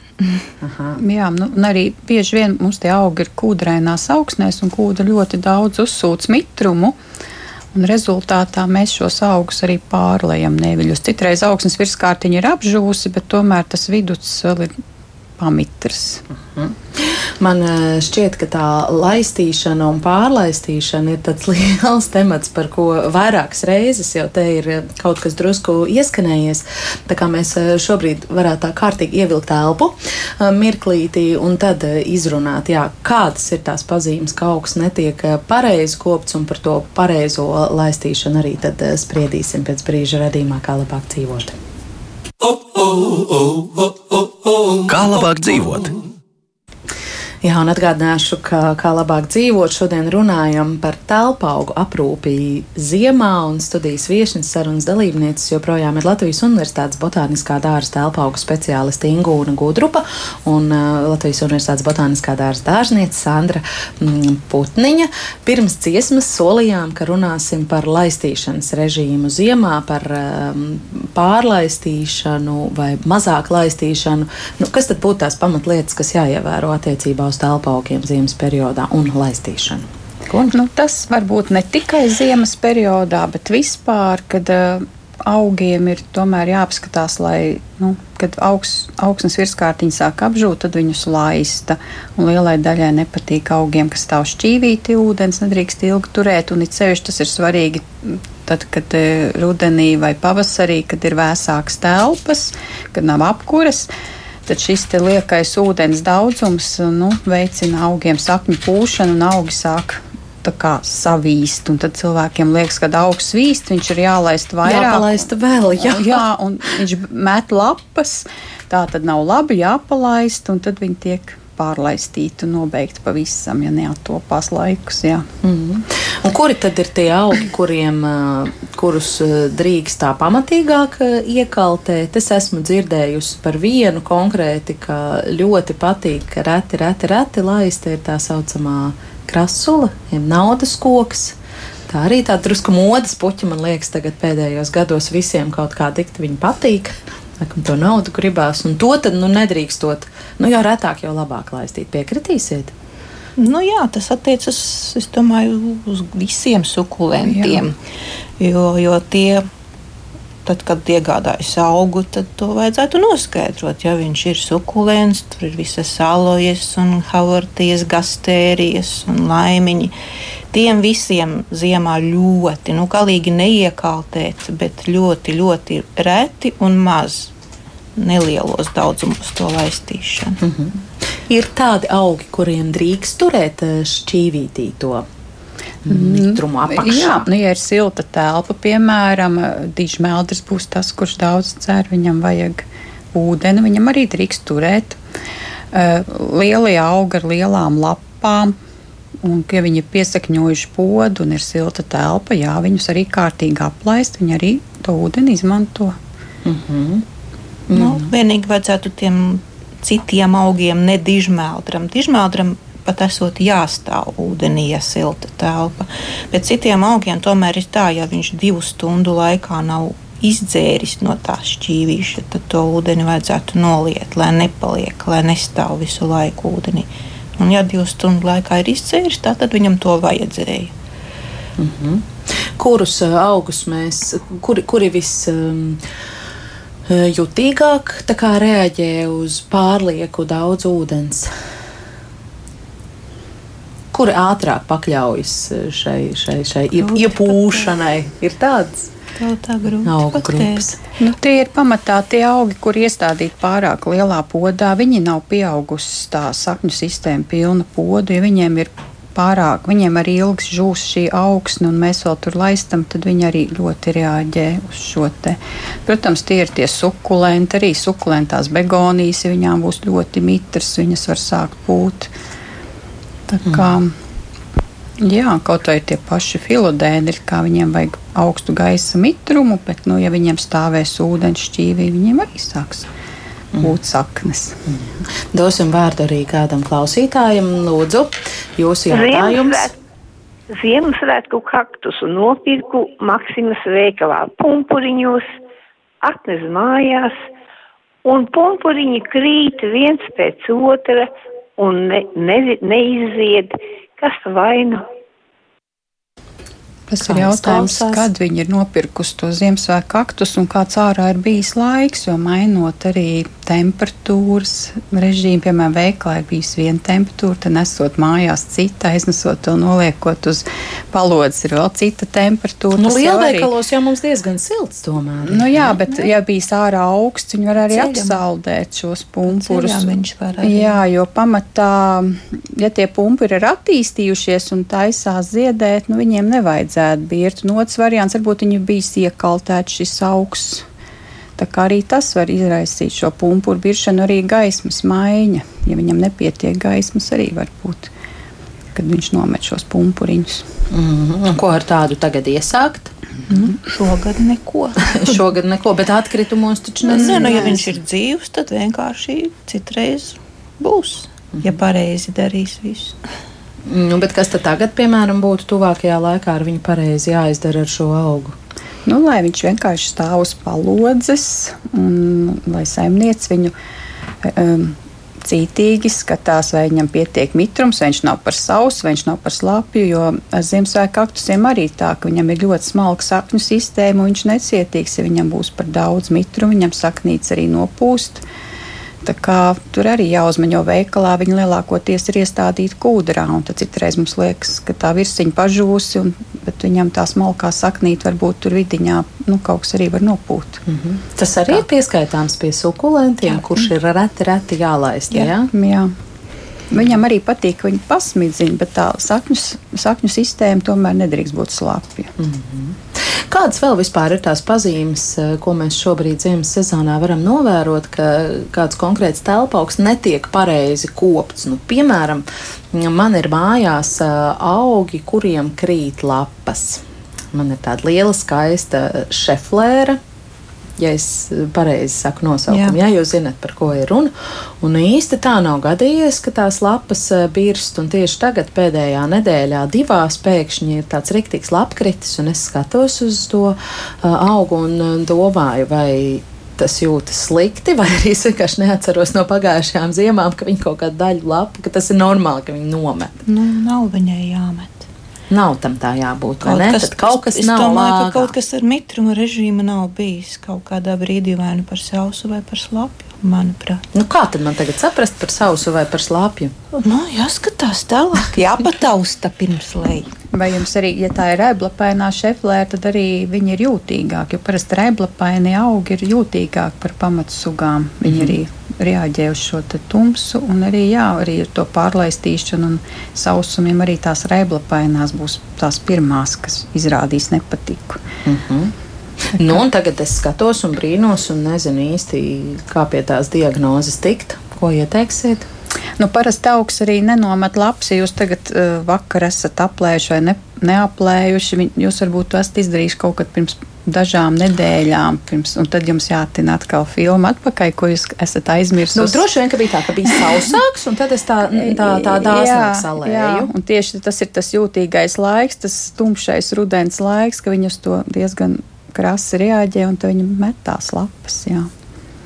Jā, nu, arī bieži vien mums tie augi ir kūdrainās augsnēs, un kūda ļoti daudz uzsūc mitrumu. Un rezultātā mēs šos augus arī pārlējam neviļus. Citreiz augsnes virskārtiņa ir apžūsi, bet tomēr tas viduts vēl ir pamitrs. Uh mhm. -huh. Man eh, šķiet, ka tā laistīšana un pārlaistīšana ir tāds liels temats, par ko vairākas reizes jau te ir eh, kaut kas drusku ieskanējies. Tā kā mēs eh, šobrīd varētu tā kārtīgi ievilkt elpu mirklītī un tad izrunāt, jā, kādas ir tās pazīmes, ka augs netiek pareizi kopts un par to pareizo laistīšanu arī tad spriedīsim pēc brīža redzīmā, kā labāk dzīvot. Kā labāk dzīvot? Jā, un atgādināšu, ka kā labāk dzīvot, šodien runājam par telpaugu aprūpī ziemā, un studijas viesnes sarunas dalībnieces joprojām ir Latvijas Universitātes botāniskā dārza telpaugu speciāliste Ingūna Gudrupa un uh, Latvijas Universitātes botāniskā dārza dārzniece Sandra mm, Putniņa. Pirms dziesmas solījām, ka runāsim par laistīšanas režīmu ziemā, par um, pārlaistīšanu vai mazāk laistīšanu. Nu, kas tad būtu tās pamatlietas, kas jāievēro attiecībā uz telpu augiem ziemas periodā un laistīšanu? Nu, tas var būt ne tikai ziemas periodā, bet vispār, kad uh, augiem ir tomēr jāapskatās, lai, nu, kad augs, augsnes virskārtiņa sāk apžūt, tad viņus laista. Un lielai daļai nepatīk augiem, kas stāv šķīvīti ūdens, nedrīkst ilgi turēt, un it sevišķi tas ir svarīgi tad, kad e, rudenī vai pavasarī, kad ir vēsākas telpas, kad nav apkuras, tad šis liekais ūdens daudzums nu, veicina augiem sakņu pūšanu un augi sāk kā savīst. Tad cilvēkiem liekas, ka augs svīst, viņš ir jālaist vairāk. Jāpalaista vēl, jā. jā, un viņš met lapas. Tā tad nav labi jāpalaist, un tad viņi tiek pārlaistīti un nobeigti pavisam, ja neatopās laikus. Jā. Mm -hmm. Un kuri tad ir tie augi, kuriem, kurus drīkst tā pamatīgāk iekaltēt? Es esmu dzirdējusi par vienu konkrēti, ka ļoti patīk reti, reti, reti laista ir tā saucamā krasula, jeb naudas koks. Tā arī tā drusku modes puķa, man liekas, tagad pēdējos gados visiem kaut kā dikt viņa patīk. Laikam to naudu gribās, un to tad nu, nedrīkstot, nu jau retāk, jau labāk laistīt. Piekritīsiet? Nu, jā, tas attiecas domāju, uz visiem sukulentiem. Jā. Jo, jo tie, tad, kad iegādājas augu, tad to vajadzētu noskaidrot. Ja viņš ir sukulents, tur ir visas alojas, un havartijas, gastērijas un laimiņi. Tiem visiem ziemā ļoti, nu, galīgi neiekaltēt, bet ļoti, ļoti reti un maz nelielos daudzumos to laistīšanu. Mm -hmm. Ir tādi augi, kuriem drīkst turēt eh, šķīvītī to mitrumu apakšā. Jā, nu, ja ir silta telpa, piemēram, dižmeldris būs tas, kurš daudz cer, viņam vajag ūdeni, viņam arī drīkst turēt. Uh, lielie augi ar lielām lapām, Un, ja viņi ir piesakņojuši podu un ir silta telpa, jā, viņus arī kārtīgi aplaist, viņi arī to ūdeni izmanto. Mm -hmm. nu, vienīgi vajadzētu tiem citiem augiem, ne dižmeldram. Dižmeldram pat esot jāstāv ūdenī, ja silta telpa. Bet citiem augiem tomēr ir tā, ja viņš divu stundu laikā nav izdzēris no tā šķīvīša, tad to ūdeni vajadzētu noliet, lai nepaliek, lai nestāv visu laiku ūdenī. Un, ja divu stundu laikā ir izcēlis, tad viņam to vajadzēja. Mm -hmm. Kurus uh, augus mēs, kuri, kuri vis. Um, jutīgāk reaģē uz pārlieku daudz ūdens. Kuri ātrāk pakļaujas uh, šai, šai, šai iepūšanai? Ir tāds auga grupas. Nu, tie ir pamatā tie augi, kur iestādīti pārāk lielā podā. Viņi nav pieaugusi tā sakņu sistēma pilna podu, ja viņiem ir pārāk, viņiem arī ilgs žūs šī augsne, un mēs vēl tur laistam, tad viņi arī ļoti reaģē uz šo te. Protams, tie ir tie sukulenti, arī sukulentās begonijas, ja viņām būs ļoti mitrs, viņas var sākt pūt. Tā kā. Mm. Jā, kaut vai tie paši filodēni, kā viņiem vajag augstu gaisa mitrumu, bet, nu, ja viņiem stāvēs ūdens šķīvī, viņiem arī sāks mm. būt saknes. Mm. Dosim vārdu arī kādam klausītājam. Lūdzu, jūsu jautājums. Ziemassvētku kaktusu nopirku Maksimas veikalā pumpuriņos, atnes mājās, un pumpuriņi krīt viens pēc otra un ne, ne, neizzied Kas vainu? Tas ir jautājums, kad viņi ir nopirkusi to Ziemassvētku kaktus un kāds ārā ir bijis laiks, jo mainot arī temperatūras režīmu, piemēram, veikalā ir bijis viena temperatūra, tad nesot mājās cita, aiznesot to noliekot uz palodzes, ir vēl cita temperatūra. Nu, lielveikalos jau mums diezgan silts tomēr. Nu, jā, bet ja bijis ārā augsts, viņi var arī Ceļam. apsaldēt šos pumpurus. Jā, jo pamatā, ja tie pumpuri ir attīstījušies un taisās ziedēt, nu viņiem nevajadzētu vajadzētu birt. Un otrs variants varbūt viņu bijis iekaltēts šis augsts. Tā kā arī tas var izraisīt šo pumpuru biršanu, arī gaismas maiņa. Ja viņam nepietiek gaismas, arī var būt, kad viņš nomet šos pumpuriņus. Mm -hmm. Ko ar tādu tagad iesākt? Mm. Šogad neko. Šogad neko, bet atkritumos taču nezinu. Nu, ja viņš ir dzīvs, tad vienkārši citreiz būs, mm -hmm. ja pareizi darīs visu. Nu, kas tad tagad, piemēram, būtu tuvākajā laikā ar viņu pareizi jāizdara ar šo augu? Nu, lai viņš vienkārši stāv uz palodzes, un lai saimnieks viņu um, cītīgi skatās, vai viņam pietiek mitrums, vai viņš nav par sausu, vai viņš nav par slapju. Jo ar Ziemassvētku kaktusiem arī tā, ka viņam ir ļoti smalka sakņu sistēma, un viņš necietīgs, ja viņam būs par daudz mitrumu, viņam saknīts arī nopūst. Tā kā tur arī jāuzmaņo veikalā, viņi lielākoties ir iestādīti. Tad citreiz mums liekas, ka tā virsma pažūsi, un, bet viņam tā smalkā saknīte varbūt tur vidiņā nu, kaut kas arī var nopūt. Mm -hmm. Tas arī tā. ir pieskaitāms pie sukulentiem, jā. kurš ir reti, reti jālaist. Jā, jā? jā. Viņam arī patīk, ka viņi pasmidzina, bet tā sakņu, sakņu sistēma tomēr nedrīkst būt slāpja. Mm -hmm. Kādas vēl vispār ir tās pazīmes, eh, ko mēs šobrīd ziemas sezonā varam novērot, ka kāds konkrēts telpauks netiek pareizi kopts? Nu, piemēram, man ir mājās eh, augi, kuriem krīt lapas. Man ir tāda liela, skaista šeflēra, ja es pareizi saku nosaukumu, jā. jā, jūs zinat, par ko ir runa. Un īsti tā nav gadījies, ka tās lapas eh, birst, un tieši tagad pēdējā nedēļā divās pēkšņi ir tāds riktīgs lapkritis, un es skatos uz to uh, augu un domāju, vai tas jūtas slikti, vai arī es vienkārši neatceros no pagājušajām ziemām, ka viņi kaut kādu daļu lapu, ka tas ir normāli, ka viņi nomet. Nu, nav viņai jāmet. Nav tam tā jābūt. Kaut kas, Tad kaut kas es nav domāju, lāgā. ka kaut kas ar mitruma režīmu nav bijis kaut kādā brīdī vai nu par sausu vai par slapju. Manuprāt. Nu, kā tad man tagad saprast par sausu vai par slāpju? Nu, jāskatās tālāk, jāpatausta pirms lejas. Vai jums arī, ja tā ir rēblapainā šeflēra, tad arī viņi ir jūtīgāki, jo parasti rēblapainie augi ir jūtīgāki par pamatsugām. Viņi mm. arī reaģē uz šo tumsu, un arī, jā, arī ar to pārlaistīšanu un sausumiem arī tās rēblapainās būs tās pirmās, kas izrādīs nepatiku. Mm -hmm. Nu, tagad es skatos un brīnos, un nezinu īsti, kā pie tās diagnozes tikt. Ko ieteiksiet? Nu, parasti augs arī nenomet lapas, ja jūs tagad uh, vakar esat aplējuši vai ne, neaplējuši. Jūs varbūt to esat izdarījuši kaut kad pirms dažām nedēļām, pirms, un tad jums jātina atkal filma atpakaļ, ko jūs esat aizmirsuši. Nu, droši vien, ka bija tā, ka bija sausāks, un tad es tā, tā, tā dāsnāk salēju. Jā, un tieši tas ir tas jūtīgais laiks, tas tumšais rudens laiks, ka viņi uz to diezgan krasi reaģē, un viņi met tās lapas. Jā.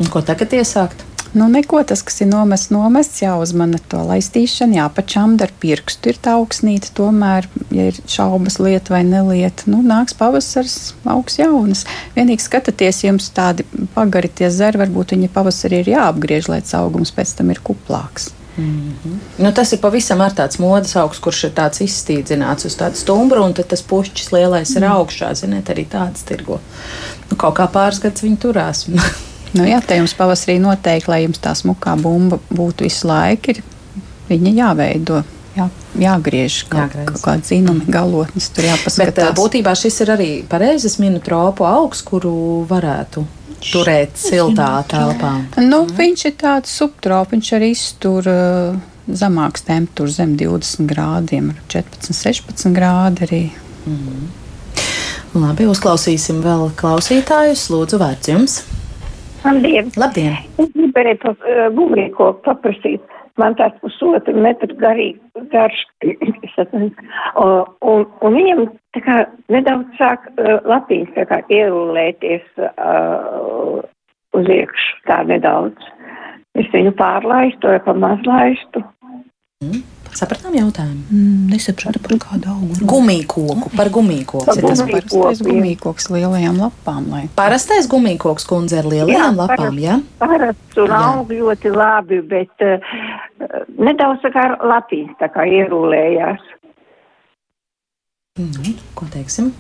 Un ko tagad iesākt? Nu, neko tas, kas ir nomests, nomests, jāuzmana to laistīšanu, jāpačamda ar pirkstu ir tā augsnīte. Tomēr, ja ir šaubas lieta vai nelieta, nu, nāks pavasars, augs jaunas. Vienīgi skatāties, jums tādi pagari tie zari, varbūt viņi pavasarī ir jāapgriež, lai augums pēc tam ir kuplāks. Mm -hmm. nu, tas ir pavisam ar tāds modes augsts, kurš ir tāds izstīdzināts uz tādu stumbru, un tas pušķis lielais ir mm. augšā. Ziniet, arī tāds tirgo. Nu, kaut kā pāris gadus viņi turās. nu, jā, te jums pavasarī noteikti, lai jums tā smukā bumba būtu visu laiku, ir viņa jāveido. Jā, jāgriež kaut, kaut kāda zinuma galotnes, tur jāpaskatās. Bet būtībā šis ir arī pareizes minu tropu augs, kuru varētu turēt siltā telpā? Nu, viņš ir tāds subtrops, viņš arī iztur uh, zemāks temperatūras, zem 20 grādiem, 14, 16 grādi arī. Mm -hmm. Labi, uzklausīsim vēl klausītājus. Lūdzu, vārds jums! Labdien! Labdien. Es gribēju pa, uh, gumijko paprasīt man tāds pusotru metru garīgi, garš, un, un viņam tā kā nedaudz sāk uh, latīņas tā kā ierulēties uh, uz iekšu, tā nedaudz. Es viņu pārlaistu vai pamazlaistu. Sapratām jautājumu? Mm, nesapratu par kādu augu. Gumijkoku, par gumijkoku. Tas ir tas parastais gumijkoks lielajām lapām. Lai... Parastais gumijkoks kundze ar lielajām jā, lapām, jā? Parasts un aug ļoti labi, bet uh, nedaudz tā kā lapīs tā kā ierūlējās. Mm, ko teiksim?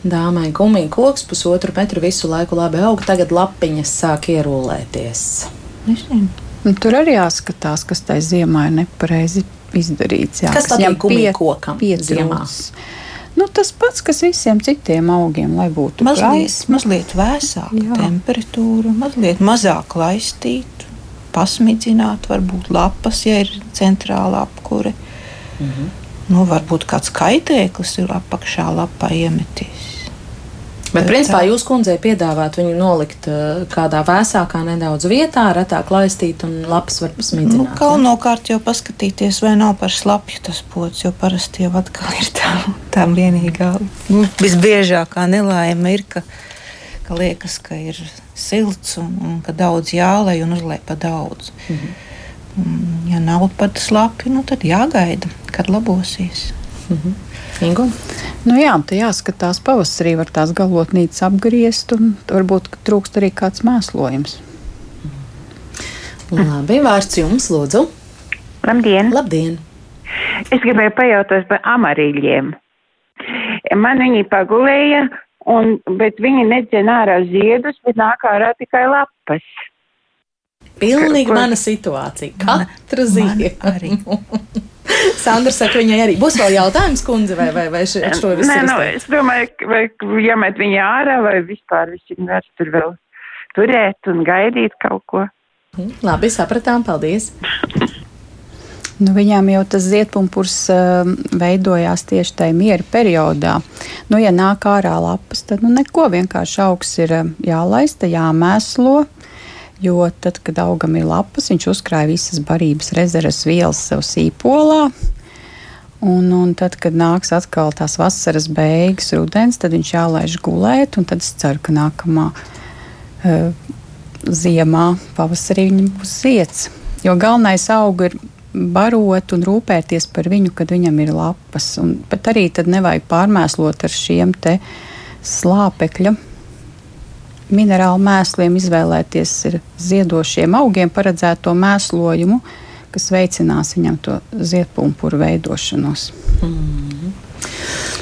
Dāmai gumija koks pusotru metru visu laiku labi aug, tagad lapiņas sāk ierūlēties. Nezinu. Un tur arī jāskatās, kas tajā ziemā ir nepareizi izdarīts. Jā, kas tam ir kokam ziemā? Nu, tas pats, kas visiem citiem augiem, lai būtu mazliet, gaisma. mazliet vēsāka temperatūra, mazliet mazāk laistīt, pasmidzināt, varbūt lapas, ja ir centrāla apkure. -hmm. nu, varbūt kāds kaitēklis ir apakšā lapā iemeties. Bet, principā, jūs kundzei piedāvāt viņu nolikt kādā vēsākā nedaudz vietā, retāk laistīt un lapas var smidzināt. Nu, galvenokārt jau paskatīties, vai nav par slapju tas pots, jo parasti jau atkal ir tā, tā vienīgā, nu, visbiežākā nelaime ir, ka, ka liekas, ka ir silts un, un ka daudz jālai un uzlai pa daudz. Mhm. Ja nav pat slapju, nu, tad jāgaida, kad labosies. Mhm. Ingu? Nu jā, tā jāskatās pavasarī, var tās galotnītes apgriezt, un varbūt trūkst arī kāds mēslojums. Labi, vārds jums, lūdzu. Labdien! Labdien. Es gribēju pajautāt par amarīļiem. Man viņi pagulēja, un, bet viņi nedzēna ārā ziedus, bet nāk ārā tikai lapas. Pilnīgi Ko? mana situācija. Katra ziņa arī. Sandra saka, viņai arī būs vēl jautājums, kundze, vai, vai, vai šo visu? Nē, nu, es domāju, vai jāmet viņa ārā, vai vispār viss ir vērts tur vēl turēt un gaidīt kaut ko. Mhm, labi, sapratām, paldies. Nu, viņām jau tas ziedpumpurs uh, veidojās tieši tajā miera periodā. Nu, ja nāk ārā lapas, tad nu, neko vienkārši augs ir uh, jālaista, jāmēslo. Jo tad, kad augam ir lapas, viņš uzkrāja visas barības rezerves vielas sev sīpolā. Un, un tad, kad nāks atkal tās vasaras beigas, rudens, tad viņš jālaiž gulēt. Tad es ceru, ka nākamā uh, ziemā, pavasarī viņam būs zieds. Jo galvenais auga ir barot un rūpēties par viņu, kad viņam ir lapas. Un, bet arī tad nevajag pārmēslot ar šiem te slāpekļa minerālu mēsliem, izvēlēties ziedošiem augiem paredzēto mēslojumu, kas veicinās viņam to ziedpumpuru veidošanos. Mm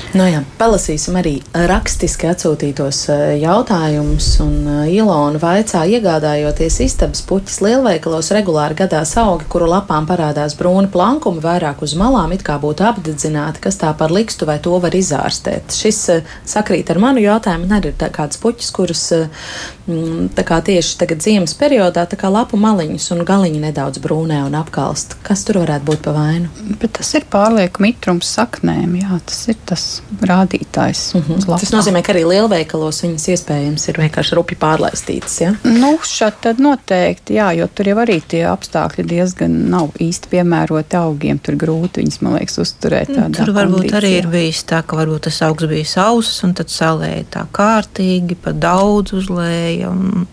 -hmm. Nu jā, palasīsim arī rakstiski atsūtītos eh, jautājumus. Eh, Ilona vaicā, iegādājoties istabas puķis lielveikalos, regulāri gadās augi, kuru lapām parādās brūni plankumi, vairāk uz malām, it kā būtu apdedzināti, kas tā par likstu vai to var izārstēt. Šis eh, sakrīt ar manu jautājumu, un arī ir kāds puķis, kurus mm, tieši tagad ziemas periodā lapu maliņus un galiņi nedaudz brūnē un apkalst. Kas tur varētu būt pa vainu? Bet tas ir pārlieku mitrums saknēm, jā, tas ir tas rādītājs. Mm -hmm. Tas nozīmē, ka arī lielveikalos viņas iespējams ir vienkārši rupi pārlaistītas. Ja? Nu, šādi noteikti, jā, jo tur jau arī tie apstākļi diezgan nav īsti piemēroti augiem. Tur grūti viņus, man liekas, uzturēt. Nu, tur varbūt kondīcijā. arī ir bijis tā, ka varbūt tas augs bija sauss un tad salēja tā kārtīgi, pa daudz uzlēja. Un...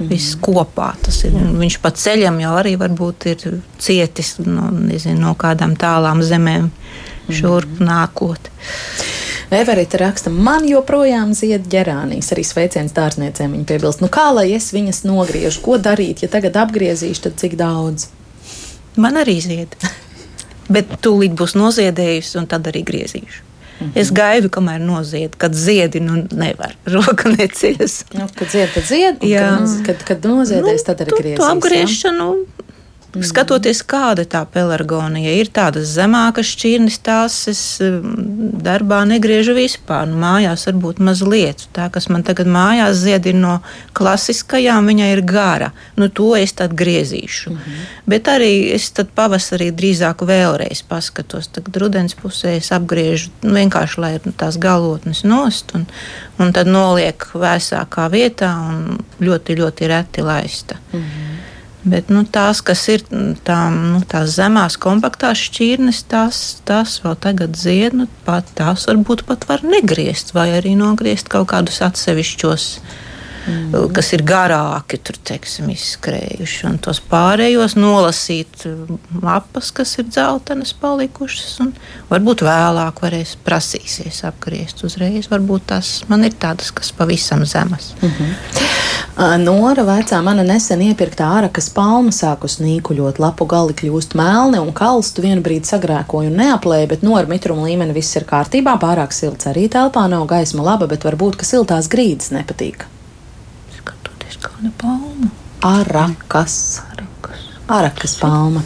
Mm. Viss kopā tas ir. Jā. Viņš pa ceļam jau arī varbūt ir cietis no, nezinu, no kādām tālām zemēm šurp nākot. Everita raksta, man joprojām zied ģerānijas, arī sveiciens dārzniecēm. Viņa piebilst, nu kā lai es viņas nogriežu, ko darīt, ja tagad apgriezīšu, tad cik daudz? Man arī zied. Bet tūlīt būs noziedējusi, un tad arī griezīšu. Mm -hmm. Es gaidu, kamēr nozied, kad ziedi, nu nevar. Roka neciest. Nu, kad zied, tad zied. Kad, kad, kad noziedies, nu, tad arī griezīs. Apgriešanu Mm. Skatoties, kāda tā pelargonija ir, tādas zemākas šķirnes, tās es mm, darbā negriežu vispār. Nu, mājās varbūt mazliet. Tā, kas man tagad mājās zied, ir no klasiskajām, viņa ir gara. Nu, to es tad griezīšu. Mm -hmm. Bet arī es tad pavasarī drīzāk vēlreiz paskatos. Tad rudens pusē es apgriežu nu, vienkārši, lai tās galotnes nost un, un tad noliek vēsākā vietā un ļoti, ļoti reti laista. Mm -hmm. Bet nu, tās, kas ir tā, nu, tās zemās, kompaktās šķirnes, tās, tās vēl tagad zied. Nu, pat, tās varbūt pat var negriezt, vai arī nogriezt kaut kādus atsevišķos mm. kas ir garāki, tur teiksim, izskrējuši. Un tos pārējos nolasīt lapas, kas ir dzeltenas palikušas. Varbūt vēlāk varēs prasīsies apgriezt uzreiz. Varbūt tās man ir tādas, kas pavisam zemas. Mm -hmm. Nora vecā mana nesen iepirktā ārakas palma sākus nīkuļot, lapu gali kļūst melni un kalstu vienu brīdi sagrēkoju un neaplēju, bet no ar mitrumu līmeni viss ir kārtībā, pārāk silts arī telpā nav gaisma laba, bet varbūt, ka siltās grīdas nepatīk kāda palma. Arakas. Arakas, Arakas palma.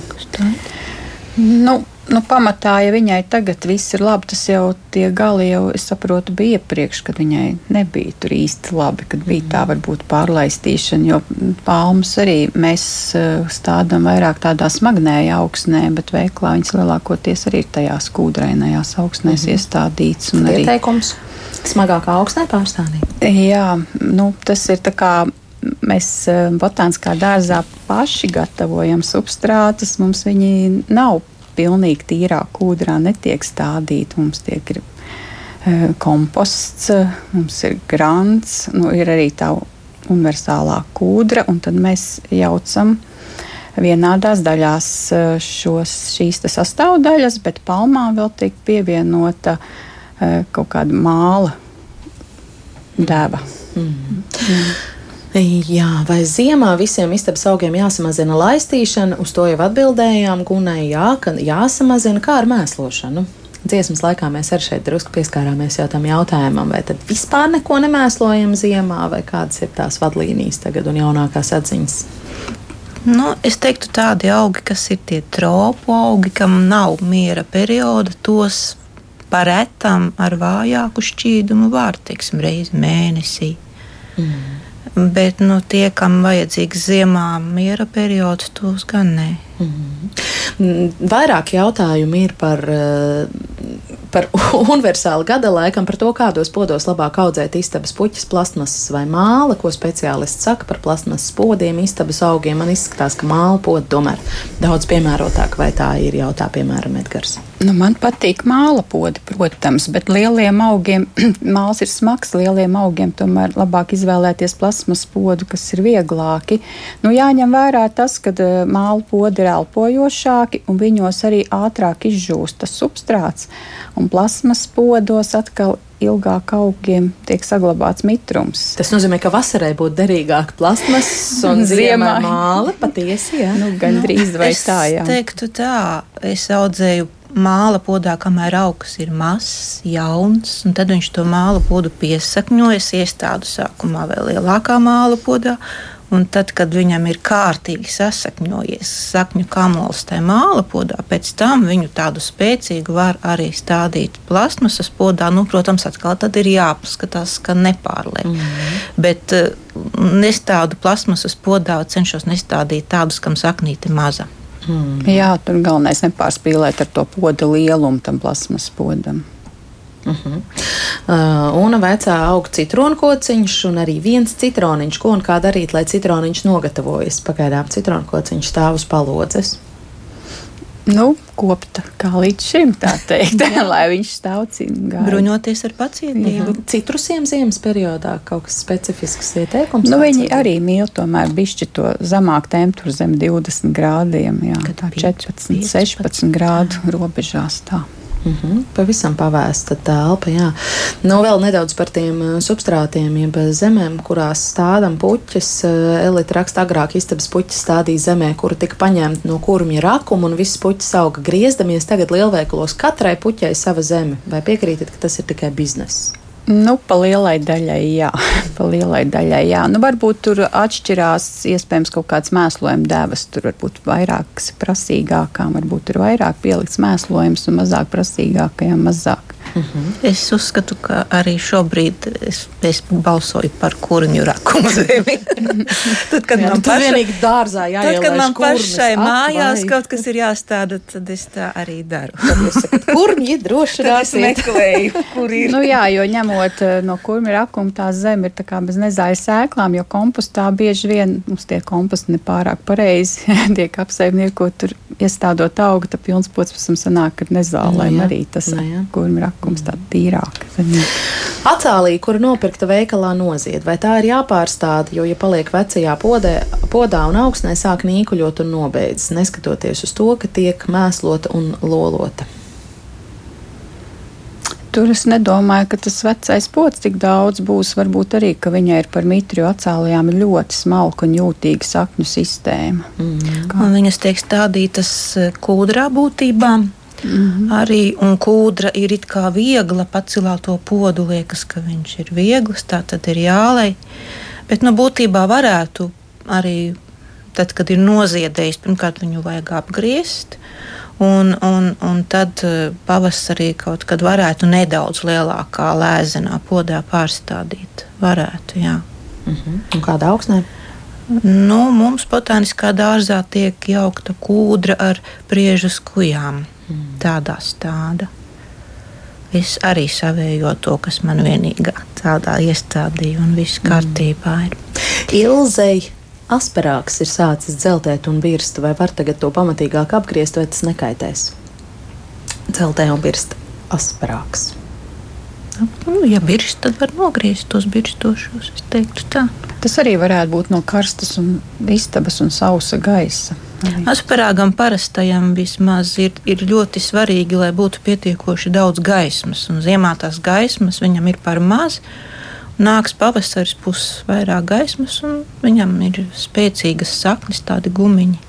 Nu, nu, pamatā, ja viņai tagad viss ir labi, tas jau tie gali jau, es saprotu, bija iepriekš, kad viņai nebija tur īsti labi, kad bija tā varbūt pārlaistīšana, jo palmas arī mēs eh, stādām vairāk tādā smagnēja augsnē, bet veiklā viņas lielākoties arī ir tajās kūdrainajās augsnēs mm -hmm. iestādīts. Ieteikums smagākā augsnē pārstādīt? Jā, nu, tas ir tā kā mēs eh, botāniskā dārzā paši gatavojam substrātus. Mums viņi nav pilnīgi tīrā kūdrā, netiek stādīti. Mums tiek ir, uh, komposts, mums ir grants, nu, ir arī tā universālā kūdra, un tad mēs jaucam vienādās daļās eh, šos, šīs sastāvdaļas, bet palmām vēl tiek pievienota uh, kaut kāda māla deva. Mm. Mm. Jā, vai ziemā visiem istabas augiem jāsamazina laistīšana? Uz to jau atbildējām Gunai, jā, ka jāsamazina kā ar mēslošanu. Dziesmas laikā mēs arī šeit drusku pieskārāmies jau tam jautājumam, vai tad vispār neko nemēslojam ziemā, vai kādas ir tās vadlīnijas tagad un jaunākās atziņas. Nu, es teiktu, tādi augi, kas ir tie tropu augi, kam nav miera perioda, tos paretam ar vājāku šķīdumu var, teiksim, reizi mēnesī. Mm. Bet nu, tie, kam vajadzīgs ziemā miera periods, tos gan nē. Mm. Vairāk jautājumu ir par, eh, par universālu gada laikam, par to, kādos podos labāk audzēt istabas puķis, plasmasas vai māla, ko speciālists saka par plasmasas podiem, istabas augiem. Man izskatās, ka māla poda tomēr daudz piemērotāk, vai tā ir jautā, piemēram, Edgars. Nu, man patīk māla podi, protams, bet lieliem augiem māls ir smags. Lieliem augiem tomēr labāk izvēlēties plasmas podu, kas ir vieglāki. Nu, jāņem vērā tas, ka eh, māla podi ir elpojošāki un viņos arī ātrāk izžūst tas substrāts. Un plasmas podos atkal ilgāk augiem tiek saglabāts mitrums. Tas nozīmē, ka vasarai būtu derīgāk plasmas un ziemā māla patiesi. Jā, nu, gandrīz nu, vai tā. Jā. Es teiktu tā, es audzēju māla podā, kamēr augs ir mazs, jauns, un tad viņš to māla podu piesakņojas, iestādu sākumā vēl lielākā māla podā. Un tad, kad viņam ir kārtīgi sasakņojies sakņu kamols tajā māla podā, pēc tam viņu tādu spēcīgu var arī stādīt plasmasas podā. Nu, protams, atkal tad ir jāpaskatās, ka nepārliek. Mm -hmm. Bet uh, nestādu plasmasas podā, cenšos nestādīt tādus, kam saknīti maza. Mm. Jā, tur galvenais nepārspīlēt ar to poda lielumu tam plasmas podam. Uh -huh. uh, un vecā aug citronu kociņš, un arī viens citroniņš. Ko un kā darīt, lai citroniņš nogatavojas? Pagaidām citronu kociņš stāv uz palodzes nu, kopta kā līdz šim, tā teikt, lai viņš stāv cīņā. Bruņoties ar pacietību. Citrusiem ziemas periodā kaut kas specifisks ieteikums. Nu, viņi arī mīl tomēr bišķi to zemāk temperatūru zem 20 grādiem, jā, Kad tā 14, 15. 16 grādu robežās tā. Mm -hmm, pavisam pavēsta telpa. Jā. Nu, vēl nedaudz par tiem uh, substrātiem, jeb zemēm, kurās stādām puķis. Uh, Elita raksta, agrāk istabas puķis stādīja zemē, kura tika paņemta no kurmja rakuma, un viss puķis auga griezdamies. Tagad lielveikalos katrai puķai sava zeme. Vai piekrītat, ka tas ir tikai bizness? Nu, pa lielai daļai, jā. pa lielai daļai, jā. Nu, varbūt tur atšķirās iespējams kaut kāds mēslojuma devas. Tur varbūt vairāk prasīgākām, varbūt ir vairāk pielikts mēslojums un mazāk prasīgākajām mazāk. Mhm. -huh. Es uzskatu, ka arī šobrīd es, es balsoju par kurņu rakumu zemi. tad, kad Jā, man pašai, dārzā jāielaiž tad, kad man pašai mājās vai. kaut kas ir jāstāda, tad es tā arī daru. kurņi droši meklēju, kur ir. nu, jā, jo ņemot eh, no kurņu rakuma tā zeme ir tā kā bez nezājas sēklām, jo kompostā bieži vien mums tie komposti nepārāk pareizi tiek apsaimniekot tur iestādot augu, tad pilns pots pēc tam sanāk, ka nezālēm nu, arī tas nu kurņu rakuma pasākums, tāda tīrāka. Acālī, kuru nopirkta veikalā nozied, vai tā ir jāpārstāda, jo, ja paliek vecajā podē, podā un augsnē, sāk nīkuļot un nobeidzas, neskatoties uz to, ka tiek mēslota un lolota. Tur es nedomāju, ka tas vecais pods tik daudz būs. Varbūt arī, ka viņai ir par mitru acēlījām ļoti smalka un jūtīga sakņu sistēma. Mm. Un viņas tiek stādītas eh, kūdrā būtībā. Mm -hmm. Arī kūdra ir it kā viegla, pacilā to podu, liekas, ka viņš ir viegls, tā tad ir jālai. Bet nu, būtībā varētu arī tad, kad ir noziedējis, pirmkārt viņu vajag apgriezt. Un, un, un tad eh, pavasarī kaut kad varētu nedaudz lielākā lēzenā podā pārstādīt. Varētu, jā. Uh -huh. Un kāda augsnē? Nu, mums botāniskā dārzā tiek jaukta kūdra ar priežu skujām. Mm. Tādā stāda. Es arī savējo to, kas man vienīgā tādā iestādīja, un viss mm. kārtībā ir. Ilzei asperāks ir sācis dzeltēt un birst, vai var tagad to pamatīgāk apgriezt, vai tas nekaitēs? Dzeltē un birst asperāks. Nu, ja birst, tad var nogriezt tos tā. Tas arī varētu būt no karstas un istabas un sausa gaisa. Asparāgam parastajam vismaz ir, ir ļoti svarīgi, lai būtu pietiekoši daudz gaismas. Un ziemā tās gaismas viņam ir par maz. nāks pavasaris, būs vairāk gaismas, un viņam ir spēcīgas saknes, tādi gumiņi.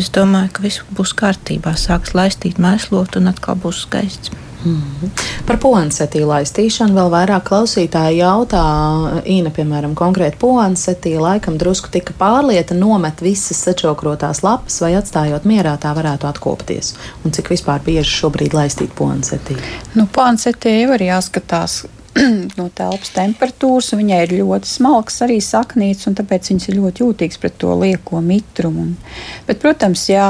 Es domāju, ka viss būs kārtībā, sāks laistīt, mēslot, un atkal būs skaists. Mm. Par poansetī laistīšanu vēl vairāk klausītāji jautā. Īna, piemēram, konkrēti poansetī laikam drusku tika pārlieta nomet visas sačokrotās lapas vai atstājot mierā tā varētu atkopties. Un cik vispār bieži šobrīd laistīt poansetī? Nu, poansetī jau ir jāskatās no telpas temperatūras, un viņai ir ļoti smalks arī saknīts, un tāpēc viņas ir ļoti jūtīgas pret to lieko mitrumu. Bet, protams, jā,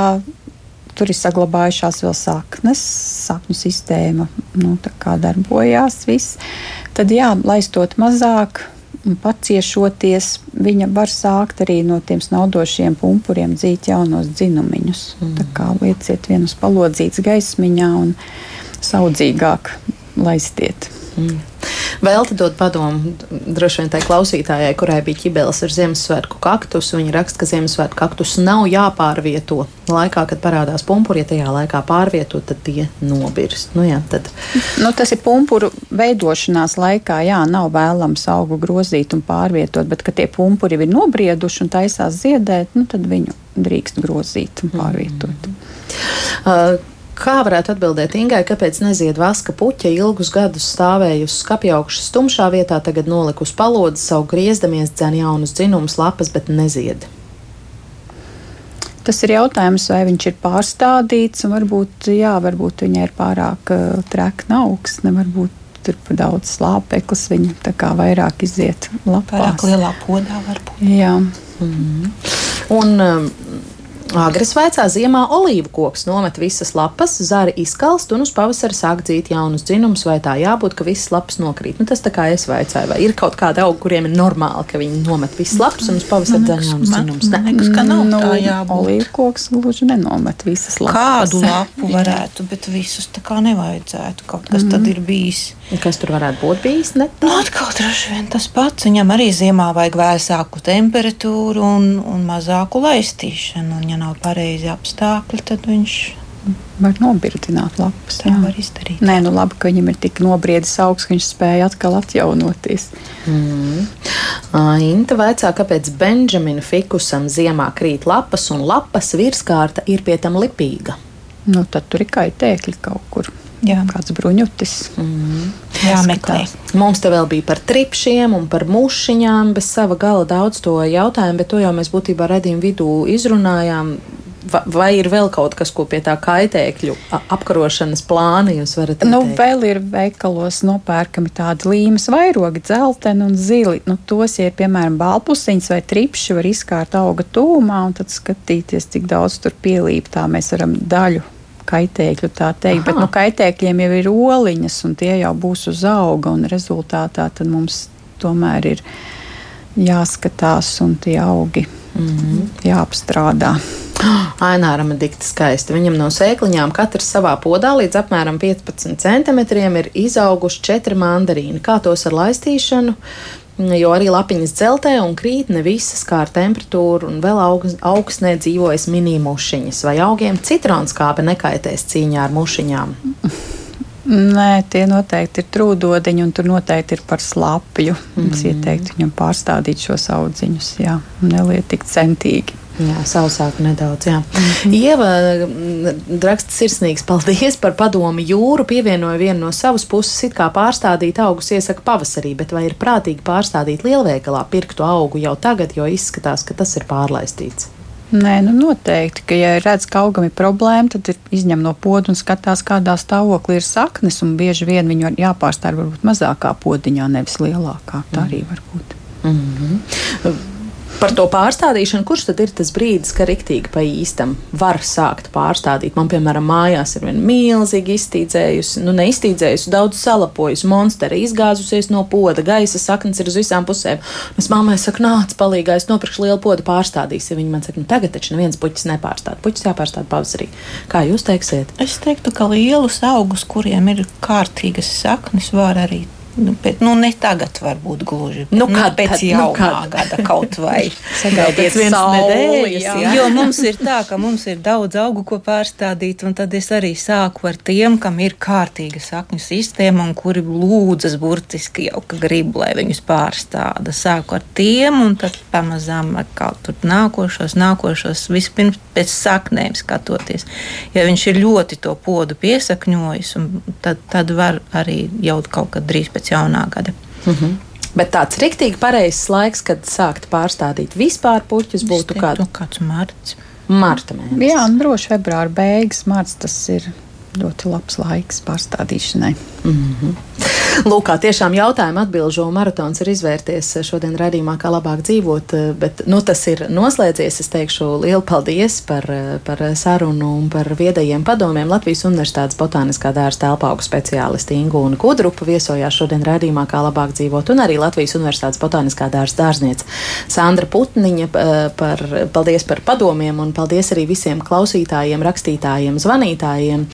tur ir saglabājušās vēl saknes, sakņu sistēma nu, darbojās. Viss. Tad, jā, laistot mazāk, paciešoties, viņa var sākt arī no tiem snaudošiem pumpuriem dzīt jaunos dzinumiņus. Mm. Tā kā lieciet vienus palodzītas gaismiņā un saudzīgāk laistiet. Mm. Vēl te dod padomu droši vien tai klausītājai, kurai bija ķibeles ar Ziemassvētku kaktusu. Viņa raksta, ka Ziemassvētku kaktus nav jāpārvieto laikā, kad parādās pumpuri. Ja tajā laikā pārvieto, tad tie nobirst. Nu, jā, tad... nu, tas ir pumpuru veidošanās laikā. Jā, nav vēlams augu grozīt un pārvietot, bet kad tie pumpuri ir nobrieduši un taisās ziedēt, nu, tad viņu drīkst grozīt un pārvietot. Mm. Uh, Kā varētu atbildēt Ingai, kāpēc nezied vaska puķa ilgus gadus stāvējusi skapjaugšas tumšā vietā, tagad nolikusi palodzes, savu griezdamies, dzēn jaunus dzinumus, lapas, bet nezied? Tas ir jautājums, vai viņš ir pārstādīts, un varbūt, jā, varbūt viņai ir pārāk uh, trekna augsne, varbūt tur par daudz slāpeklis, viņa tā kā vairāk iziet lapās. Pārāk lielā podā varbūt. Jā. Mm -hmm. Un, um, Agres vaicā ziemā olīvu koks nomet visas lapas, zari izkalst un uz pavasara sāk dzīt jaunus dzinumus, vai tā jābūt, ka visas lapas nokrīt. Nu, tas tā kā es vaicāju, vai ir kaut kāda auga, kuriem ir normāli, ka viņi nomet visas lapas un uz pavasara dzēn jaunus dzinumus. Man liekas, ka nav nu, tā jābūt. Olīvu koks gluži nenomet visas lapas. Kādu lapu varētu, bet visus tā kā nevajadzētu. Kaut kas mm. tad ir bijis. Kas tur varētu būt bijis? Ne? Nu, atkal droši vien tas pats. Viņam arī ziemā vajag vēsāku temperatūru un, un mazāku laistīšanu. Un, ja nav pareizi apstākļi, tad viņš var nobirdināt lapas. Tā var izdarīt. Nē, nu labi, ka viņam ir tik nobriedis augsts, ka viņš spēja atkal atjaunoties. Mm. Inta vaicā, kāpēc Benžamina fikusam ziemā krīt lapas un lapas virskārta ir pie tam lipīga. Nu, tad tur ir kaitēkļi kaut kur. Jā. Kāds bruņutis. Mm. Jā, meklē. Mums te vēl bija par tripšiem un par mušiņām. Bez sava gala daudz to jautājumu, bet to jau mēs būtībā redzījām vidū izrunājām. Vai ir vēl kaut kas, ko pie tā kaitēkļu apkarošanas plāna jūs varat nu, teikt? Vēl ir veikalos nopērkami tādi līmes vairogi, dzelteni un zili. Nu, tos, ja ir piemēram balpusiņas vai tripši, var izkārt auga tūmā un tad skatīties, cik daudz tur pielīp. Tā mēs varam daļu kaitēkļu, tā teikt. Aha. Bet nu, kaitēkļiem jau ir oliņas, un tie jau būs uz auga. Rezultātā mums tomēr ir jāskatās, un tie augi mm -hmm. jāapstrādā. Aināram ir dikti skaisti. Viņam no sēkliņām katrs savā podā līdz apmēram 15 centimetriem ir izauguši četri mandarīni. Kā tos ar laistīšanu? Jo arī lapiņas dzeltē un krīt ne visas kā ar temperatūru, un vēl augst, augstnē dzīvojas mini-mušiņas. Vai augiem citronskābe nekaitēs cīņā ar mušiņām? Nē, tie noteikti ir trūdodiņi, un tur noteikti ir par slapju. Mm. Es ieteiktu viņam pārstādīt šos audziņus, jā, neliet tik centīgi. Jā, sausāk nedaudz. Jā. Mm -hmm. Ieva, raksts sirsnīgs, paldies par padomu jūru. Pievienoja vienu no savas puses, it kā pārstādīt augus iesaka pavasarī, bet vai ir prātīgi pārstādīt lielveikalā pirktu augu jau tagad, jo izskatās, ka tas ir pārlaistīts? Nē, nu noteikti, ka, ja redz, ka augam ir problēma, tad ir izņem no poda un skatās, kādā stāvoklī ir saknes. Bieži vien viņu jāpārstāv varbūt mazākā podiņā, nevis lielākā. Tā arī var būt. Mm -hmm par to pārstādīšanu, kurš tad ir tas brīdis, ka riktīgi pa īstam var sākt pārstādīt? Man, piemēram, mājās ir viena milzīga iztīdzējusi, nu neiztīdzējusi, daudz salapojusi, monstera izgāzusies no poda, gaisa saknes ir uz visām pusēm. Es mammai saku, nāc, palīgā, es nopirkšu lielu podu, pārstādīsi. Viņa man saka, nu tagad taču neviens puķis nepārstāda. Puķis jāpārstāda pavasarī. Kā jūs teiksiet? Es teiktu, ka lielus augus, kuriem ir kārtīgas saknes, var arī Nu, bet, nu, ne tagad, varbūt gluži. Nu, kad, pēc tad, jaunā nu, kad? gada kaut vai. Sagaidiet viens nedēļas, jā. Jo mums ir tā, ka mums ir daudz augu, ko pārstādīt, un tad es arī sāku ar tiem, kam ir kārtīga sakņu sistēma un kuri lūdzas burtiski jau, ka grib, lai viņus pārstāda. Sāku ar tiem, un tad pamazām atkal tur nākošos, nākošos, vispirms pēc saknēm skatoties. Ja viņš ir ļoti to podu piesakņojis, tad, tad var arī jau kaut kad drīz pēc jaunā gada. Mm -hmm. Bet tāds rīktīgi pareizs laiks, kad sākt pārstādīt vispār puķus, būtu kāds, nu, kāds marts. Marta mēnesis. Jā, un droši februāra beigas, marts tas ir ļoti labs laiks pārstādīšanai. Mm -hmm. Lūk, kā tiešām jautājumu atbildžu maratons ir izvērties šodien raidījumā, kā labāk dzīvot, bet nu, tas ir noslēdzies. Es teikšu lielu paldies par, par sarunu un par viedajiem padomiem. Latvijas Universitātes botāniskā dārza telpaugu speciālisti Ingu un Kudrupa viesojās šodien raidījumā, kā labāk dzīvot, un arī Latvijas Universitātes botāniskā dārza dārzniece Sandra Putniņa. Par, paldies par padomiem un paldies arī visiem klausītājiem, rakstītājiem, zvanītājiem.